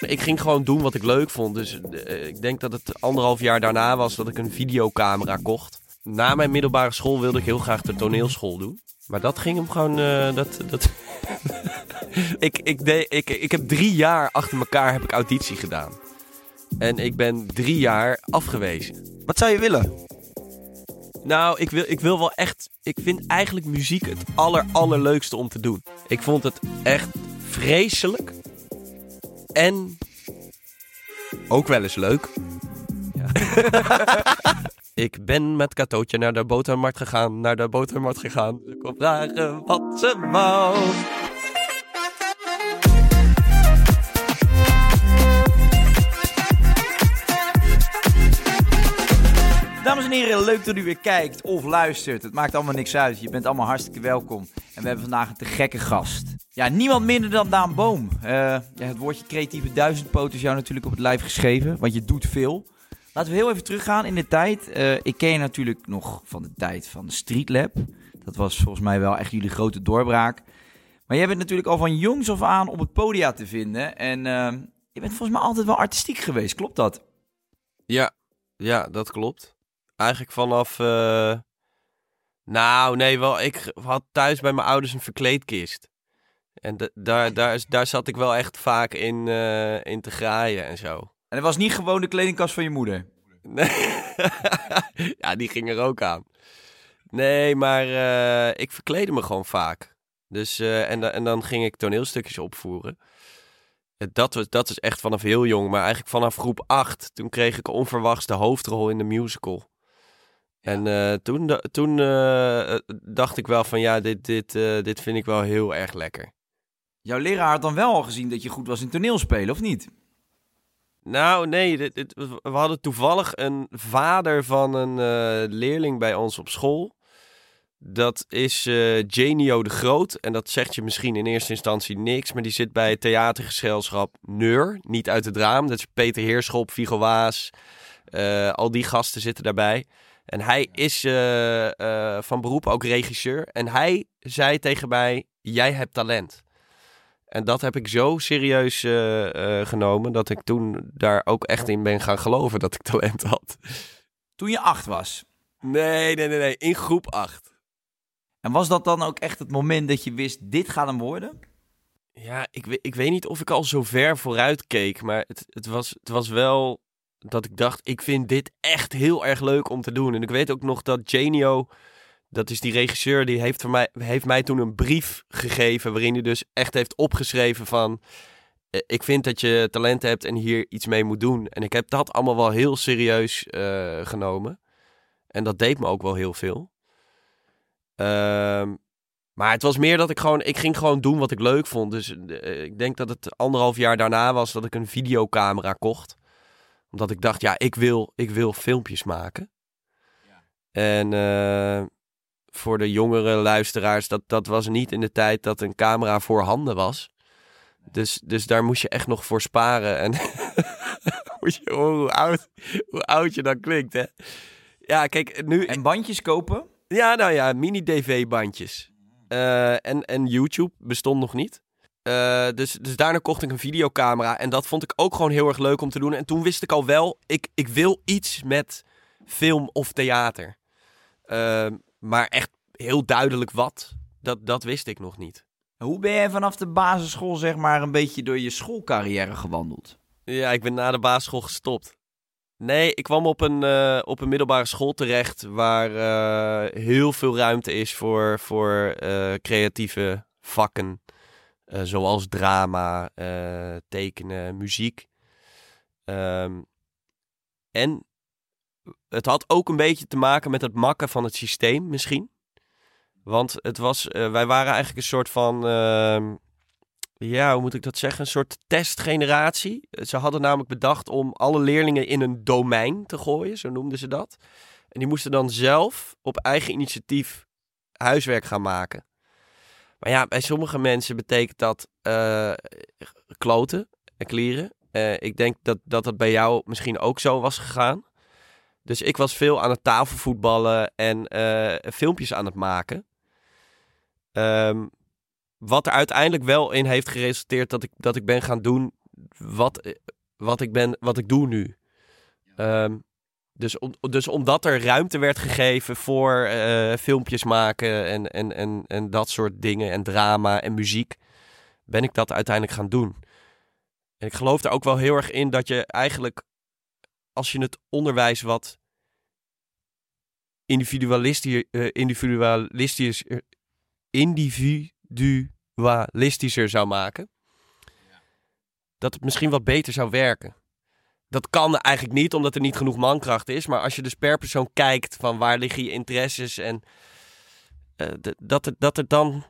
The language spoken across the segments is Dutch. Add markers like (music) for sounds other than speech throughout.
Ik ging gewoon doen wat ik leuk vond. Dus eh, ik denk dat het anderhalf jaar daarna was dat ik een videocamera kocht. Na mijn middelbare school wilde ik heel graag de toneelschool doen. Maar dat ging hem gewoon. eh, dat, dat (laughs) ik, ik, deed, ik, ik heb drie jaar achter elkaar heb ik auditie gedaan. En ik ben drie jaar afgewezen. Wat zou je willen? Nou, ik wil, ik wil wel echt. Ik vind eigenlijk muziek het aller, allerleukste om te doen. Ik vond het echt vreselijk. En ook wel eens leuk. Ja. (laughs) ik ben met Katootje naar de botermarkt gegaan. Naar de botermarkt gegaan. Ze kon vragen wat ze wou. Dames en heren, leuk dat u weer kijkt of luistert. Het maakt allemaal niks uit. Je bent allemaal hartstikke welkom. En we hebben vandaag een te gekke gast. Ja, niemand minder dan Daan Boom. Eh, ja, het woordje creatieve duizendpoot is jou natuurlijk op het lijf geschreven, want je doet veel. Laten we heel even teruggaan in de tijd. Eh, ik ken je natuurlijk nog van de tijd van de Street Lab. Dat was volgens mij wel echt jullie grote doorbraak. Maar jij bent natuurlijk al van jongs af aan op het podium te vinden. En eh, je bent volgens mij altijd wel artistiek geweest, klopt dat? Ja, ja, dat klopt. Eigenlijk vanaf. eh, Nou, nee, wel. Ik had thuis bij mijn ouders een verkleedkist. En da- daar, daar, is- daar zat ik wel echt vaak in, eh, in te graaien en zo. En het was niet gewoon de kledingkast van je moeder. Nee. (laughs) ja, die ging er ook aan. Nee, maar eh, ik verkleedde me gewoon vaak. Dus, en, en dan ging ik toneelstukjes opvoeren. Dat, was, dat is echt vanaf heel jong. Maar eigenlijk vanaf groep 8, toen kreeg ik onverwachts de hoofdrol in de musical. En eh, toen, toen eh, eh, dacht ik wel van ja, dit, dit, dit vind ik wel heel erg lekker. Jouw leraar had dan wel al gezien dat je goed was in toneelspelen, of niet? Nou, nee, dit, dit- we hadden toevallig een vader van een leerling bij ons op school. Dat is eh Janio de Groot. En dat zegt je misschien in eerste instantie niks. Maar die zit bij het theatergezelschap Neur. Niet uit het raam. Dat is Peter Heerschop, Vigo Waas. al die gasten zitten daarbij. En hij is eh, eh, van beroep ook regisseur. En hij zei tegen mij, jij hebt talent. En dat heb ik zo serieus eh, genomen dat ik toen daar ook echt in ben gaan geloven dat ik (laughs) talent had. Toen je acht was. Nee, nee, nee, nee. In groep 8. En was dat dan ook echt het moment dat je wist, dit gaat hem worden? Ja, ik, ik weet niet of ik al zo ver vooruit keek, maar het, het, was, het was wel dat ik dacht, ik vind dit echt heel erg leuk om te doen. En ik weet ook nog dat Janio, dat is die regisseur, die heeft, voor mij, heeft mij toen een brief gegeven waarin hij dus echt heeft opgeschreven van, eh, ik vind dat je talent hebt en hier iets mee moet doen. En ik heb dat allemaal wel heel serieus eh, genomen. En dat deed me ook wel heel veel. Ehm, maar het was meer dat ik gewoon, ik ging gewoon doen wat ik leuk vond. Dus eh, ik denk dat het anderhalf jaar daarna was dat ik een videocamera kocht. Omdat ik dacht, ja, ik wil, ik wil filmpjes maken. En eh, voor de jongere luisteraars, dat, dat was niet in de tijd dat een camera voorhanden was. Dus, dus daar moest je echt nog voor sparen. En (laughs) moet je horen hoe oud, hoe oud je dan klinkt, hè? Ja, kijk, nu... En bandjes kopen? Ja, nou ja, mini-DV-bandjes. Eh, en, en YouTube bestond nog niet. Eh, dus, dus daarna kocht ik een videocamera. En dat vond ik ook gewoon heel erg leuk om te doen. En toen wist ik al wel, ik, ik wil iets met film of theater. Eh, maar echt heel duidelijk wat. dat, dat wist ik nog niet. Hoe ben jij vanaf de basisschool zeg maar een beetje door je schoolcarrière gewandeld? Ja, ik ben na de basisschool gestopt. Nee, ik kwam op een, uh, op een middelbare school terecht waar uh, heel veel ruimte is voor, voor creatieve vakken. Zoals drama, tekenen, muziek. Um, en het had ook een beetje te maken met het makken van het systeem misschien. Want het was, wij waren eigenlijk een soort van ehm, ja, hoe moet ik dat zeggen? Een soort testgeneratie. Ze hadden namelijk bedacht om alle leerlingen in een domein te gooien, zo noemden ze dat. En die moesten dan zelf op eigen initiatief huiswerk gaan maken. Maar ja, bij sommige mensen betekent dat uh, kloten en klieren. Uh, ik denk dat, dat dat bij jou misschien ook zo was gegaan. Dus ik was veel aan het tafelvoetballen en uh, filmpjes aan het maken. Um, wat er uiteindelijk wel in heeft geresulteerd dat ik, dat ik ben gaan doen wat, wat, ik, ben, wat ik doe nu. Um, dus, om, dus omdat er ruimte werd gegeven voor uh, filmpjes maken en, en, en, en dat soort dingen en drama en muziek, ben ik dat uiteindelijk gaan doen. En ik geloof er ook wel heel erg in dat je eigenlijk, als je het onderwijs wat individualistisch, uh, individualistisch, uh, individu dualistischer zou maken, dat het misschien wat beter zou werken. Dat kan eigenlijk niet, omdat er niet genoeg mankracht is. Maar als je dus per persoon kijkt van waar liggen je interesses en uh, dat, het, dat het dan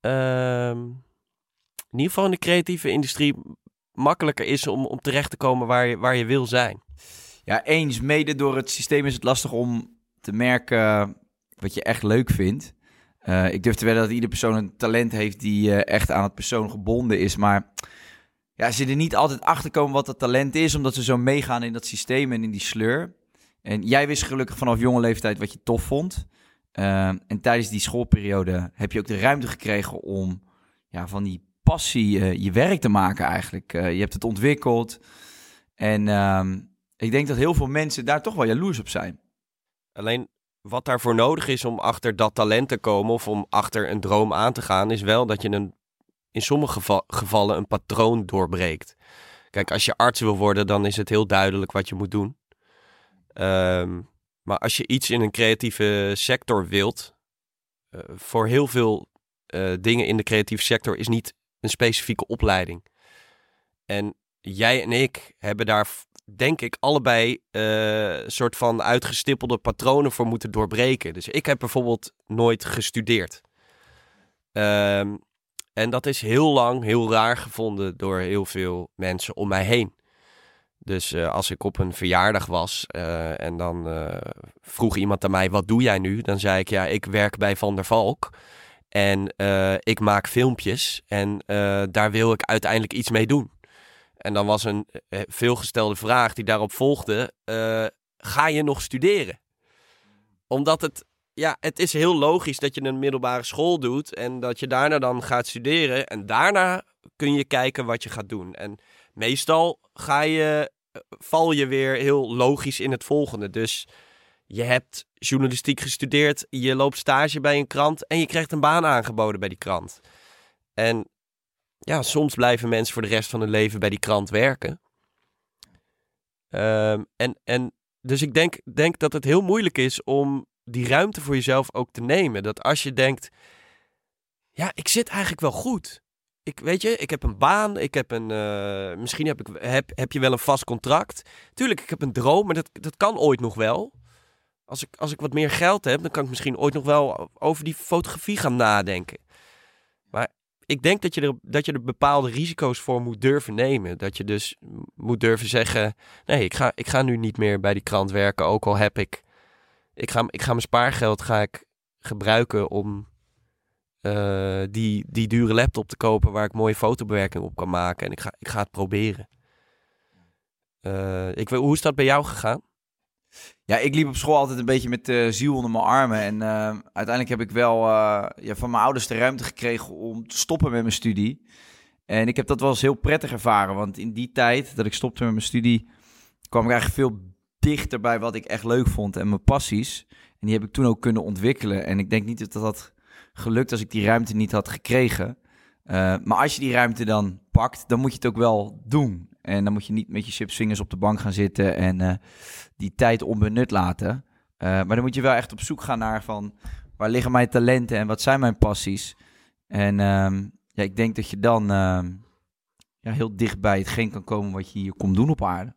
uh, in ieder geval in de creatieve industrie makkelijker is om, om terecht te komen waar je, waar je wil zijn. Ja, eens. Mede door het systeem is het lastig om te merken wat je echt leuk vindt. Uh, ik durf te wedden dat ieder persoon een talent heeft die uh, echt aan het persoon gebonden is. Maar ja, ze er niet altijd achter komen wat dat talent is, omdat ze zo meegaan in dat systeem en in die sleur. En jij wist gelukkig vanaf jonge leeftijd wat je tof vond. Uh, en tijdens die schoolperiode heb je ook de ruimte gekregen om ja, van die passie je werk te maken eigenlijk. je hebt het ontwikkeld. En ehm, ik denk dat heel veel mensen daar toch wel jaloers op zijn. Alleen wat daarvoor nodig is om achter dat talent te komen of om achter een droom aan te gaan, is wel dat je een, in sommige gevallen een patroon doorbreekt. Kijk, als je arts wil worden, dan is het heel duidelijk wat je moet doen. Ehm, maar als je iets in een creatieve sector wilt, uh, voor heel veel uh, dingen in de creatieve sector is niet een specifieke opleiding. En jij en ik hebben daar denk ik, allebei een uh, soort van uitgestippelde patronen voor moeten doorbreken. Dus ik heb bijvoorbeeld nooit gestudeerd. Um, en dat is heel lang heel raar gevonden door heel veel mensen om mij heen. Dus uh, als ik op een verjaardag was uh, en dan uh, vroeg iemand aan mij: Wat doe jij nu? Dan zei ik: Ja, ik werk bij Van der Valk. En ik maak filmpjes. En daar wil ik uiteindelijk iets mee doen. En dan was een eh, veelgestelde vraag die daarop volgde: ga je nog studeren? Omdat het, ja, het is heel logisch dat je een middelbare school doet en dat je daarna dan gaat studeren. En daarna kun je kijken wat je gaat doen. En meestal ga je, eh, val je weer heel logisch in het volgende. Dus je hebt journalistiek gestudeerd, je loopt stage bij een krant en je krijgt een baan aangeboden bij die krant. En ja, soms blijven mensen voor de rest van hun leven bij die krant werken. Um, en, en dus ik denk, denk dat het heel moeilijk is om die ruimte voor jezelf ook te nemen. Dat als je denkt, ja, ik zit eigenlijk wel goed. Ik, weet je, ik heb een baan, ik heb een, uh, misschien heb, ik, heb, heb je wel een vast contract. Tuurlijk, ik heb een droom, maar dat, dat kan ooit nog wel. Als ik, als ik wat meer geld heb, dan kan ik misschien ooit nog wel over die fotografie gaan nadenken. Maar ik denk dat je, er, dat je er bepaalde risico's voor moet durven nemen. Dat je dus moet durven zeggen: nee, ik ga, ik ga nu niet meer bij die krant werken. Ook al heb ik. Ik ga, ik ga mijn spaargeld ga ik gebruiken om uh, die, die dure laptop te kopen waar ik mooie fotobewerking op kan maken. En ik ga, ik ga het proberen. Uh, ik, hoe is dat bij jou gegaan? Ja, ik liep op school altijd een beetje met de ziel onder mijn armen. En uh, uiteindelijk heb ik wel ja, van mijn ouders de ruimte gekregen om te stoppen met mijn studie. En ik heb dat wel eens heel prettig ervaren. Want in die tijd dat ik stopte met mijn studie, kwam ik eigenlijk veel dichter bij wat ik echt leuk vond en mijn passies. En die heb ik toen ook kunnen ontwikkelen. En ik denk niet dat dat gelukt als ik die ruimte niet had gekregen. Eh, maar als je die ruimte dan pakt, dan moet je het ook wel doen. En dan moet je niet met je chipsvingers op de bank gaan zitten en eh, die tijd onbenut laten. Eh, maar dan moet je wel echt op zoek gaan naar van waar liggen mijn talenten en wat zijn mijn passies. En ehm, ja, ik denk dat je dan ehm, ja, heel dicht bij hetgeen kan komen wat je hier komt doen op aarde.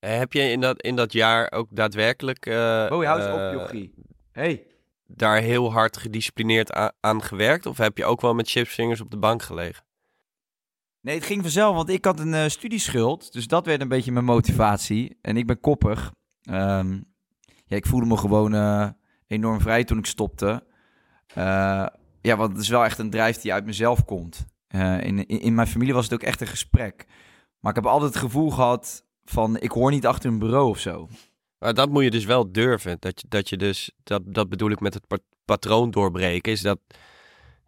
Eh, Heb je in dat, in dat jaar ook daadwerkelijk eh, Oh, je houdt eens op, eh, jochie. Hey. daar heel hard gedisciplineerd aan gewerkt? Of heb je ook wel met chipsvingers op de bank gelegen? Nee, het ging vanzelf, want ik had een studieschuld. Dus dat werd een beetje mijn motivatie. En ik ben koppig. Ehm, ja, ik voelde me gewoon enorm vrij toen ik stopte. Eh, ja, want het is wel echt een drijf die uit mezelf komt. In, in, in mijn familie was het ook echt een gesprek. Maar ik heb altijd het gevoel gehad van... ik hoor niet achter een bureau of zo. Maar dat moet je dus wel durven. Dat je, dat je dus, dat, dat bedoel ik met het pa- patroon doorbreken, is dat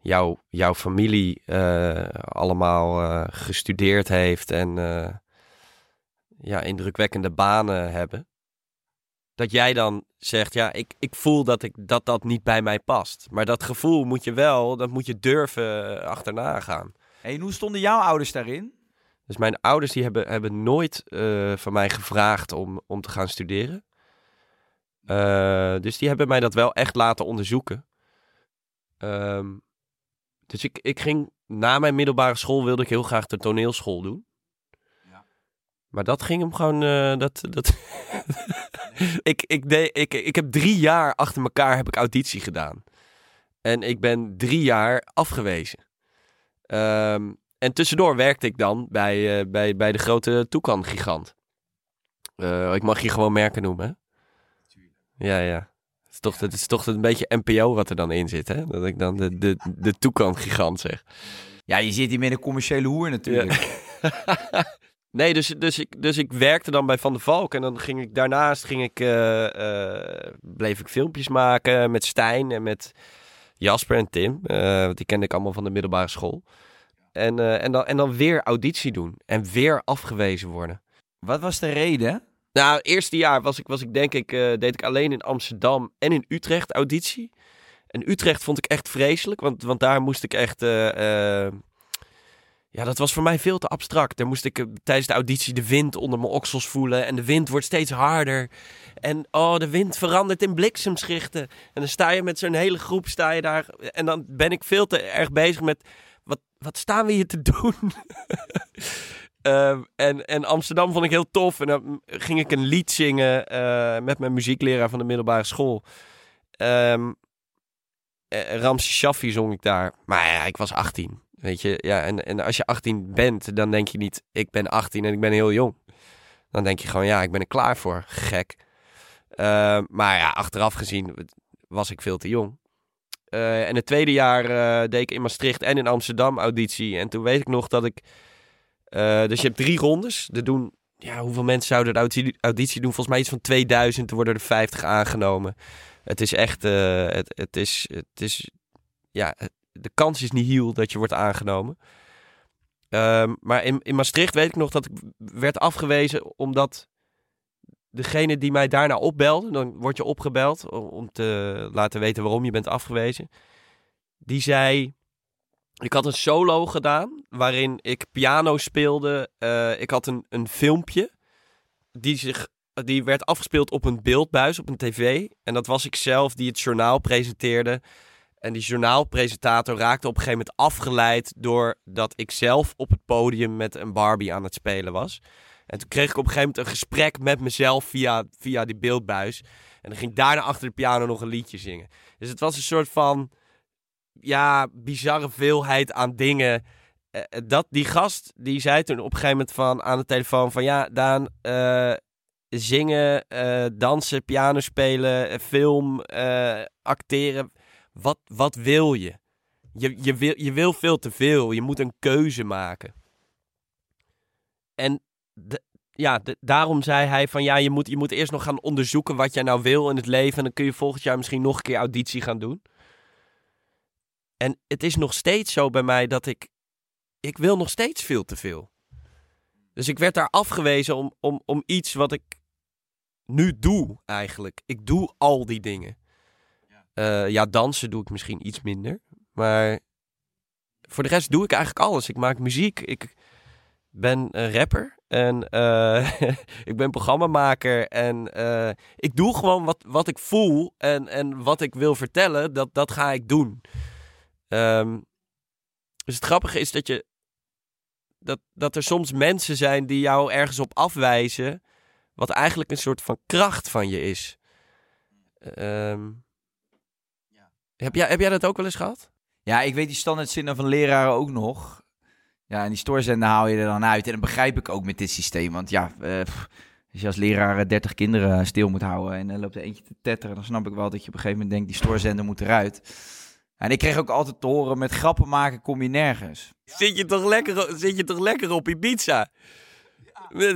jouw, jouw familie eh, allemaal eh, gestudeerd heeft en eh, ja, indrukwekkende banen hebben. Dat jij dan zegt, ja, ik, ik voel dat, ik, dat dat niet bij mij past. Maar dat gevoel moet je wel, dat moet je durven achterna gaan. En hoe stonden jouw ouders daarin? Dus mijn ouders die hebben, hebben nooit eh, van mij gevraagd om, om te gaan studeren. Eh, dus die hebben mij dat wel echt laten onderzoeken. Ehm, dus ik, ik ging na mijn middelbare school wilde ik heel graag de toneelschool doen. Ja. Maar dat ging hem gewoon. eh, dat, dat (laughs) ik, ik, deed, ik, ik heb drie jaar achter elkaar heb ik auditie gedaan. En ik ben drie jaar afgewezen. Ehm, en tussendoor werkte ik dan bij, eh, bij, bij de grote Toekan-gigant. Eh, ik mag je gewoon merken noemen, hè? Ja, ja. Het is toch, het is toch een beetje NPO wat er dan in zit, hè? Dat ik dan de, de, de Toekan-gigant zeg. Ja, je zit hier met een commerciële hoer natuurlijk. (laughs) Nee, dus, dus, ik, dus ik werkte dan bij Van der Valk. En dan ging ik daarnaast ging ik, eh, bleef ik filmpjes maken met Stijn en met Jasper en Tim. want die kende ik allemaal van de middelbare school. En, eh, en, dan, en dan weer auditie doen. En weer afgewezen worden. Wat was de reden? Nou, het eerste jaar was ik, was ik denk ik, eh, deed ik alleen in Amsterdam en in Utrecht auditie. En Utrecht vond ik echt vreselijk, want, want daar moest ik echt... eh, ja, dat was voor mij veel te abstract. Daar moest ik tijdens de auditie de wind onder mijn oksels voelen. En de wind wordt steeds harder. En oh, de wind verandert in bliksemschichten. En dan sta je met zo'n hele groep, sta je daar. En dan ben ik veel te erg bezig met... Wat, staan we hier te doen? (laughs) Ehm, en, en Amsterdam vond ik heel tof. En dan ging ik een lied zingen eh, met mijn muziekleraar van de middelbare school. Eh, Ramses Shaffi zong ik daar. Maar ja, ik was 18. Weet je, ja, en, en als je 18 bent, dan denk je niet, ik ben 18 en ik ben heel jong. Dan denk je gewoon, ja, ik ben er klaar voor. Gek. Ehm, maar ja, achteraf gezien was ik veel te jong. Eh, en het tweede jaar eh, deed ik in Maastricht en in Amsterdam auditie. En toen weet ik nog dat ik... eh, dus je hebt drie rondes. Er doen... Ja, hoeveel mensen zouden de auditie, doen? Volgens mij iets van 2000. Er worden er 50 aangenomen. Het is echt... het, het is... Het is ja, de kans is niet heel dat je wordt aangenomen. Ehm, maar in, in Maastricht weet ik nog dat ik werd afgewezen omdat degene die mij daarna opbelde, dan word je opgebeld om, te laten weten waarom je bent afgewezen. Die zei, ik had een solo gedaan waarin ik piano speelde. Eh, ik had een, een filmpje die, zich, die werd afgespeeld op een beeldbuis op een tv. En dat was ik zelf die het journaal presenteerde. En die journaalpresentator raakte op een gegeven moment afgeleid doordat ik zelf op het podium met een Barbie aan het spelen was. En toen kreeg ik op een gegeven moment een gesprek met mezelf via, via die beeldbuis. En dan ging ik daarna achter de piano nog een liedje zingen. Dus het was een soort van, ja, bizarre veelheid aan dingen. Eh, eh, dat, die gast, die zei toen op een gegeven moment van, aan de telefoon van... Ja, Daan, eh, zingen, dansen, piano spelen, film, acteren. Wat, wat wil je? Je, je, wil, je wil veel te veel. Je moet een keuze maken. En de- ja, de- daarom zei hij van ja, je moet, je moet eerst nog gaan onderzoeken wat jij nou wil in het leven. En dan kun je volgend jaar misschien nog een keer auditie gaan doen. En het is nog steeds zo bij mij dat ik, ik wil nog steeds veel te veel. Dus ik werd daar afgewezen om, om, om iets wat ik nu doe eigenlijk. Ik doe al die dingen. Eh, ja, dansen doe ik misschien iets minder. Maar voor de rest doe ik eigenlijk alles. Ik maak muziek. Ik ben een rapper. En eh, (laughs) ik ben programmamaker. En eh, ik doe gewoon wat, wat ik voel. En, en wat ik wil vertellen, dat, dat ga ik doen. Ehm, dus het grappige is dat je. Dat, dat er soms mensen zijn die jou ergens op afwijzen. Wat eigenlijk een soort van kracht van je is. Ehm, heb, jij, heb jij dat ook wel eens gehad? Ja, ik weet die standaardzinnen van leraren ook nog. Ja, en die stoorzender haal je er dan uit. En dat begrijp ik ook met dit systeem. Want ja, uh, als je als leraar 30 kinderen stil moet houden en dan loopt er eentje te tetteren, dan snap ik wel dat je op een gegeven moment denkt, die stoorzender moet eruit. En ik kreeg ook altijd te horen, met grappen maken kom je nergens. Zit je toch lekker, zit je toch lekker op Ibiza?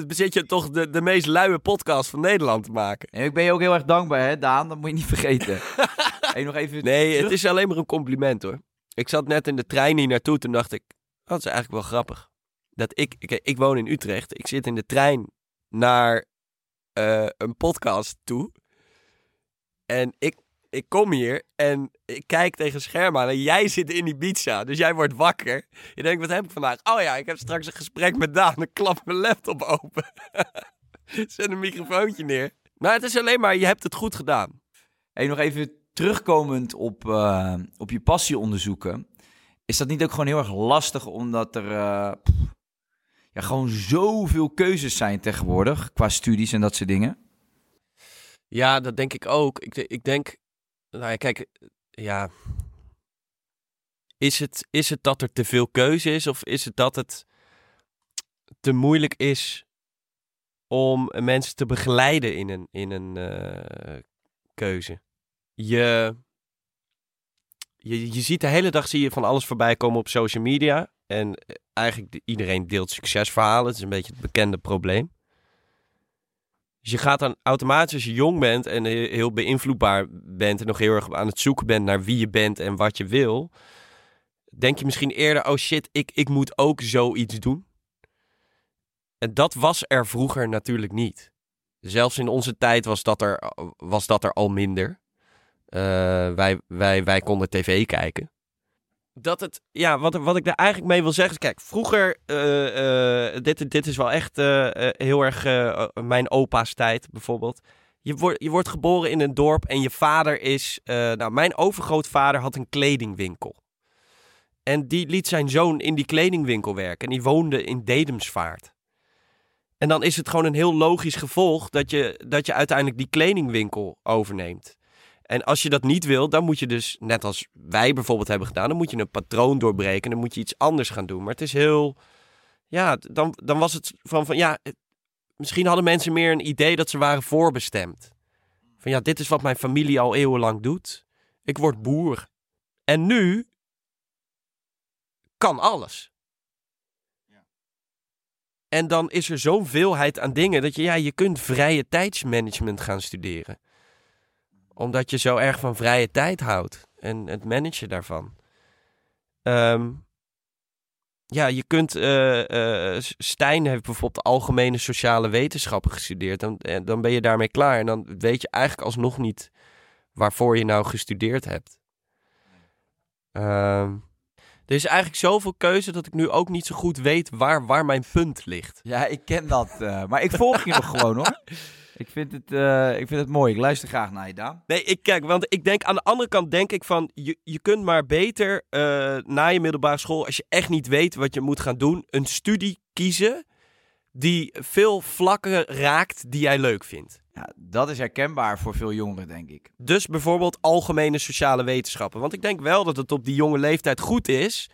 Zit je toch de, de meest luie podcast van Nederland te maken? En ik ben je ook heel erg dankbaar, hè, Daan? Dat moet je niet vergeten. (laughs) hey, nog even nee, het is alleen maar een compliment, hoor. Ik zat net in de trein hier naartoe, toen dacht ik, dat is eigenlijk wel grappig. Dat ik, ik, ik woon in Utrecht, ik zit in de trein naar uh, een podcast toe. En ik ik kom hier en ik kijk tegen scherm aan en jij zit in die pizza. Dus jij wordt wakker. Je denkt, wat heb ik vandaag? Oh ja, ik heb straks een gesprek met Daan. Ik klap mijn laptop open. (laughs) Zet een microfoontje neer. Maar het is alleen maar, je hebt het goed gedaan. Hey, nog even terugkomend op, uh, op je passieonderzoeken. Is dat niet ook gewoon heel erg lastig omdat er uh, ja, gewoon zoveel keuzes zijn tegenwoordig qua studies en dat soort dingen? Ja, dat denk ik ook. Ik, ik denk nou ja, kijk, ja. Is het, is het dat er te veel keuze is of is het dat het te moeilijk is om mensen te begeleiden in een, in een uh, keuze? Je, je, je ziet de hele dag zie je van alles voorbij komen op social media. En eh, eigenlijk iedereen deelt succesverhalen. Het is een beetje het bekende probleem. Dus je gaat dan automatisch als je jong bent en heel beïnvloedbaar bent en nog heel erg aan het zoeken bent naar wie je bent en wat je wil, denk je misschien eerder, oh shit, ik, ik moet ook zoiets doen. En dat was er vroeger natuurlijk niet. Zelfs in onze tijd was dat er, was dat er al minder. Uh, wij, wij, wij konden tv kijken dat het, ja, wat, wat ik daar eigenlijk mee wil zeggen is, kijk, vroeger, uh, uh, dit, dit is wel echt heel erg mijn opa's tijd bijvoorbeeld. Je, wordt je wordt geboren in een dorp en je vader is, nou, mijn overgrootvader had een kledingwinkel. En die liet zijn zoon in die kledingwinkel werken en die woonde in Dedemsvaart. En dan is het gewoon een heel logisch gevolg dat je, dat je uiteindelijk die kledingwinkel overneemt. En als je dat niet wil, dan moet je dus, net als wij bijvoorbeeld hebben gedaan, dan moet je een patroon doorbreken. Dan moet je iets anders gaan doen. Maar het is heel, ja, dan, dan was het van, van ja, misschien hadden mensen meer een idee dat ze waren voorbestemd. Van ja, dit is wat mijn familie al eeuwenlang doet. Ik word boer. En nu kan alles. En dan is er zo'n veelheid aan dingen dat je, ja, je kunt vrije tijdsmanagement gaan studeren omdat je zo erg van vrije tijd houdt. En het managen daarvan. Um, ja, je kunt. Uh, uh, Stijn heeft bijvoorbeeld algemene sociale wetenschappen gestudeerd. Dan, eh, dan ben je daarmee klaar. En dan weet je eigenlijk alsnog niet waarvoor je nou gestudeerd hebt. Um, er is eigenlijk zoveel keuze dat ik nu ook niet zo goed weet waar, waar mijn punt ligt. Ja, ik ken dat. maar ik volg je nog gewoon hoor. (laughs) Ik vind, het, uh, ik vind het mooi. Ik luister graag naar je, Daan. Nee, ik kijk, want ik denk aan de andere kant denk ik van... je, je kunt maar beter uh, na je middelbare school... als je echt niet weet wat je moet gaan doen... een studie kiezen die veel vlakken raakt die jij leuk vindt. Ja, dat is herkenbaar voor veel jongeren, denk ik. Dus bijvoorbeeld algemene sociale wetenschappen. Want ik denk wel dat het op die jonge leeftijd goed is...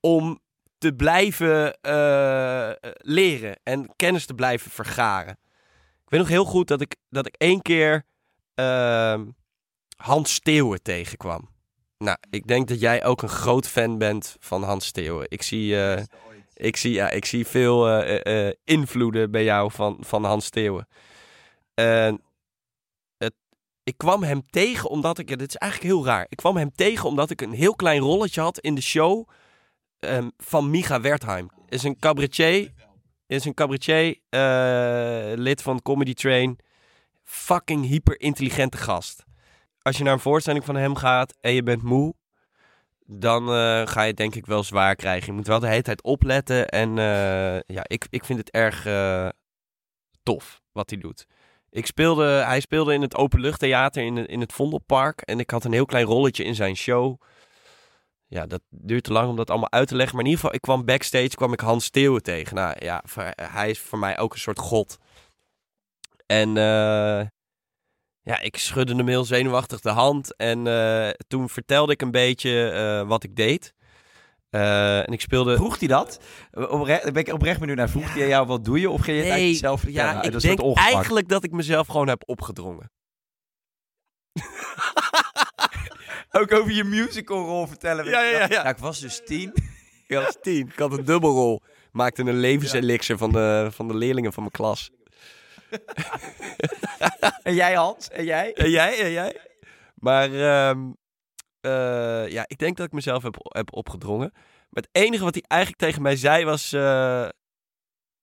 om te blijven uh, leren en kennis te blijven vergaren weet nog heel goed dat ik, dat ik één keer uh, Hans Steeuwen tegenkwam. Nou, ik denk dat jij ook een groot fan bent van Hans Steeuwen. Ik zie, uh, ik zie, ja, ik zie veel uh, invloeden bij jou van, van Hans Steeuwen. En het, ik kwam hem tegen omdat ik, dit is eigenlijk heel raar. Ik kwam hem tegen omdat ik een heel klein rolletje had in de show um, van Micha Wertheim. Is een cabaretier is een cabaretier, uh, lid van Comedy Train. Fucking hyper intelligente gast. als je naar een voorstelling van hem gaat en je bent moe, dan eh, ga je het denk ik wel zwaar krijgen. Je moet wel de hele tijd opletten. En eh, ja, ik, ik vind het erg eh, tof wat hij doet. Ik speelde, hij speelde in het openluchttheater in, in het Vondelpark. En ik had een heel klein rolletje in zijn show. Ja, dat duurt te lang om dat allemaal uit te leggen. Maar in ieder geval, ik kwam backstage, kwam ik Hans Steeuwen tegen. Nou ja, hij is voor mij ook een soort god. En eh, ja, ik schudde hem heel zenuwachtig de hand. En eh, toen vertelde ik een beetje eh, wat ik deed. En ik speelde... Vroeg hij dat? Opre daar ben ik oprecht benieuwd naar. Vroeg hij jou wat doe je? Of ging je het Nee, eigenlijk zelf vertellen? ja, ik denk eigenlijk dat ik mezelf gewoon heb opgedrongen. (laughs) Ook over je musicalrol vertellen. Ja, ja, ja, ja. Nou, ik was dus tien. (laughs) Ik was tien. Ik had een dubbelrol. Maakte een levenselixer van, de, van de leerlingen van mijn klas. (laughs) En jij Hans? En jij? En jij? En jij? Maar ehm, eh, ja, ik denk dat ik mezelf heb, heb opgedrongen. Maar het enige wat hij eigenlijk tegen mij zei was... eh,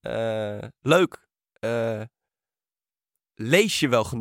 eh, leuk. Eh, lees je wel genoeg?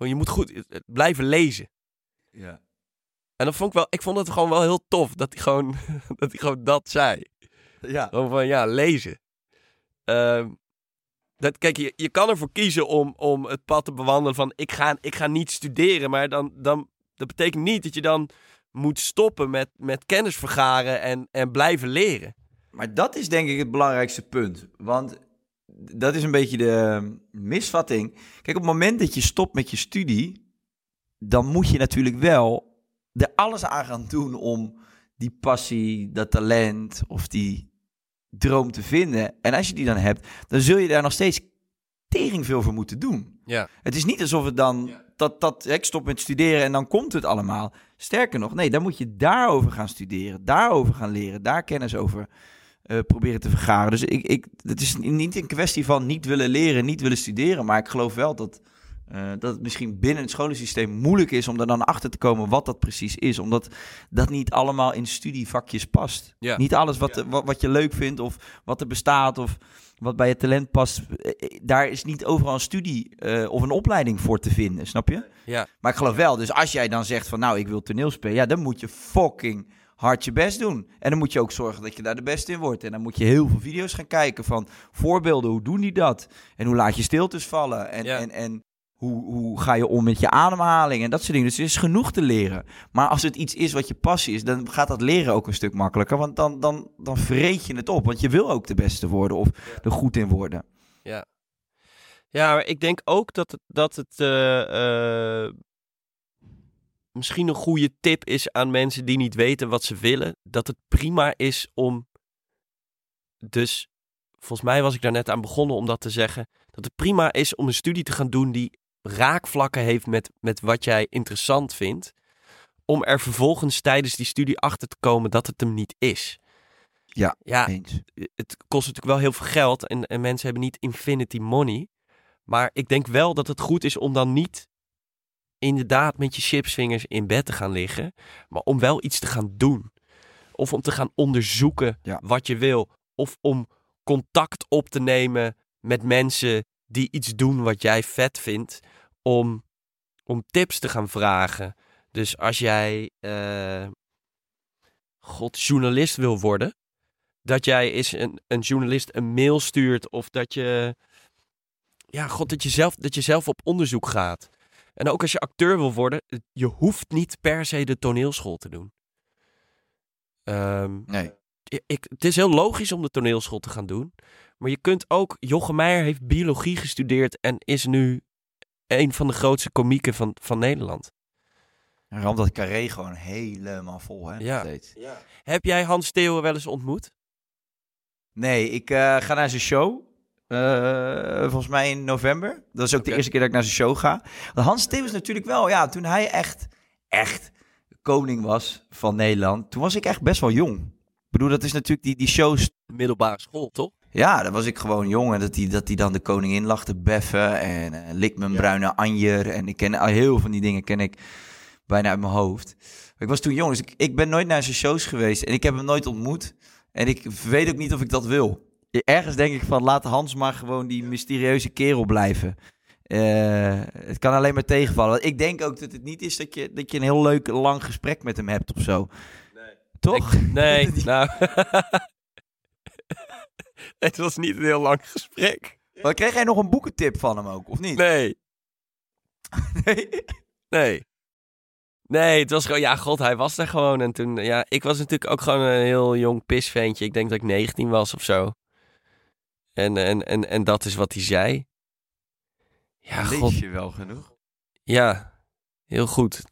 Gewoon, je moet goed blijven lezen. Ja. En dat vond ik wel... Ik vond het gewoon wel heel tof dat hij gewoon (laughs) dat, hij gewoon dat zei. Ja. Gewoon van, ja, lezen. Ehm, dat, kijk, je, je kan ervoor kiezen om, om het pad te bewandelen van... Ik ga, ik ga niet studeren, maar dan, dan, dat betekent niet dat je dan moet stoppen met, met kennis vergaren en, en blijven leren. Maar dat is denk ik het belangrijkste punt. Want dat is een beetje de misvatting. Kijk, op het moment dat je stopt met je studie, dan moet je natuurlijk wel er alles aan gaan doen om die passie, dat talent of die droom te vinden. En als je die dan hebt, dan zul je daar nog steeds tering veel voor moeten doen. Ja. Het is niet alsof het dan dat, dat ik stop met studeren en dan komt het allemaal. Sterker nog, nee, dan moet je daarover gaan studeren, daarover gaan leren, daar kennis over eh, proberen te vergaren. Dus ik, ik, het is niet een kwestie van niet willen leren, niet willen studeren, maar ik geloof wel dat, eh, dat het misschien binnen het scholensysteem moeilijk is om er dan achter te komen wat dat precies is, omdat dat niet allemaal in studievakjes past. Ja. Niet alles wat, wat, wat je leuk vindt of wat er bestaat of wat bij je talent past, eh, daar is niet overal een studie of een opleiding voor te vinden, snap je? Ja. Maar ik geloof wel, dus als jij dan zegt van nou, ik wil toneel spelen, ja, dan moet je fucking hard je best doen. En dan moet je ook zorgen dat je daar de beste in wordt. En dan moet je heel veel video's gaan kijken van voorbeelden, hoe doen die dat? En hoe laat je stiltes vallen? En, Ja. en, en hoe, hoe ga je om met je ademhaling en dat soort dingen. Dus er is genoeg te leren. Maar als het iets is wat je passie is, dan gaat dat leren ook een stuk makkelijker. Want dan, dan, dan vreet je het op. Want je wil ook de beste worden of er goed in worden. Ja, maar ik denk ook dat het, dat het eh, eh, misschien een goede tip is aan mensen die niet weten wat ze willen. Dat het prima is om. Dus volgens mij was ik daar net aan begonnen om dat te zeggen. Dat het prima is om een studie te gaan doen die raakvlakken heeft met, met wat jij interessant vindt. Om er vervolgens tijdens die studie achter te komen dat het hem niet is. Ja, ja Eens. het kost natuurlijk wel heel veel geld en, en mensen hebben niet infinity money. Maar ik denk wel dat het goed is om dan niet inderdaad met je chipsvingers in bed te gaan liggen. Maar om wel iets te gaan doen. Of om te gaan onderzoeken Ja. wat je wil. Of om contact op te nemen met mensen die iets doen wat jij vet vindt. Om, om tips te gaan vragen. Dus als jij, eh, god, journalist wil worden dat jij eens een, een journalist een mail stuurt of dat je, ja, god, dat je, zelf, dat je zelf op onderzoek gaat. En ook als je acteur wil worden, je hoeft niet per se de toneelschool te doen. Ehm, Nee. ik, het is heel logisch om de toneelschool te gaan doen. Maar je kunt ook, Jochem Meijer heeft biologie gestudeerd en is nu een van de grootste komieken van, van Nederland. En ramt dat carré gewoon helemaal vol, hè? Ja. steeds. Heb jij Hans Steeuwen wel eens ontmoet? Nee, ik eh, ga naar zijn show. Eh, volgens mij in november. Dat is ook de eerste keer dat ik naar zijn show ga. Want Hans Tim natuurlijk wel, ja, toen hij echt, echt koning was van Nederland, toen was ik echt best wel jong. Ik bedoel, dat is natuurlijk die, die shows Middelbare school, toch? Ja, dan was ik gewoon jong en dat hij dat die dan de koningin lag te beffen en eh lik mijn bruine anjer en ik ken al heel veel van die dingen ken ik bijna uit mijn hoofd. Maar ik was toen jong, dus ik, ik ben nooit naar zijn shows geweest en ik heb hem nooit ontmoet en ik weet ook niet of ik dat wil. Ergens denk ik van laat Hans maar gewoon die mysterieuze kerel blijven. Eh, het kan alleen maar tegenvallen. Want Ik denk ook dat het niet is dat je, dat je een heel leuk lang gesprek met hem hebt of zo. Toch? Nee, (laughs) nou... (laughs) het was niet een heel lang gesprek. Maar kreeg jij nog een boekentip van hem ook, of niet? Nee, (laughs) Nee. nee. Nee, het was gewoon... Ja, god, hij was er gewoon. En toen... Ja, ik was natuurlijk ook gewoon een heel jong pisventje. Ik denk dat ik 19 was of zo. En, en, en, en dat is wat hij zei. Ja, god. Lees je wel genoeg? Ja, heel goed.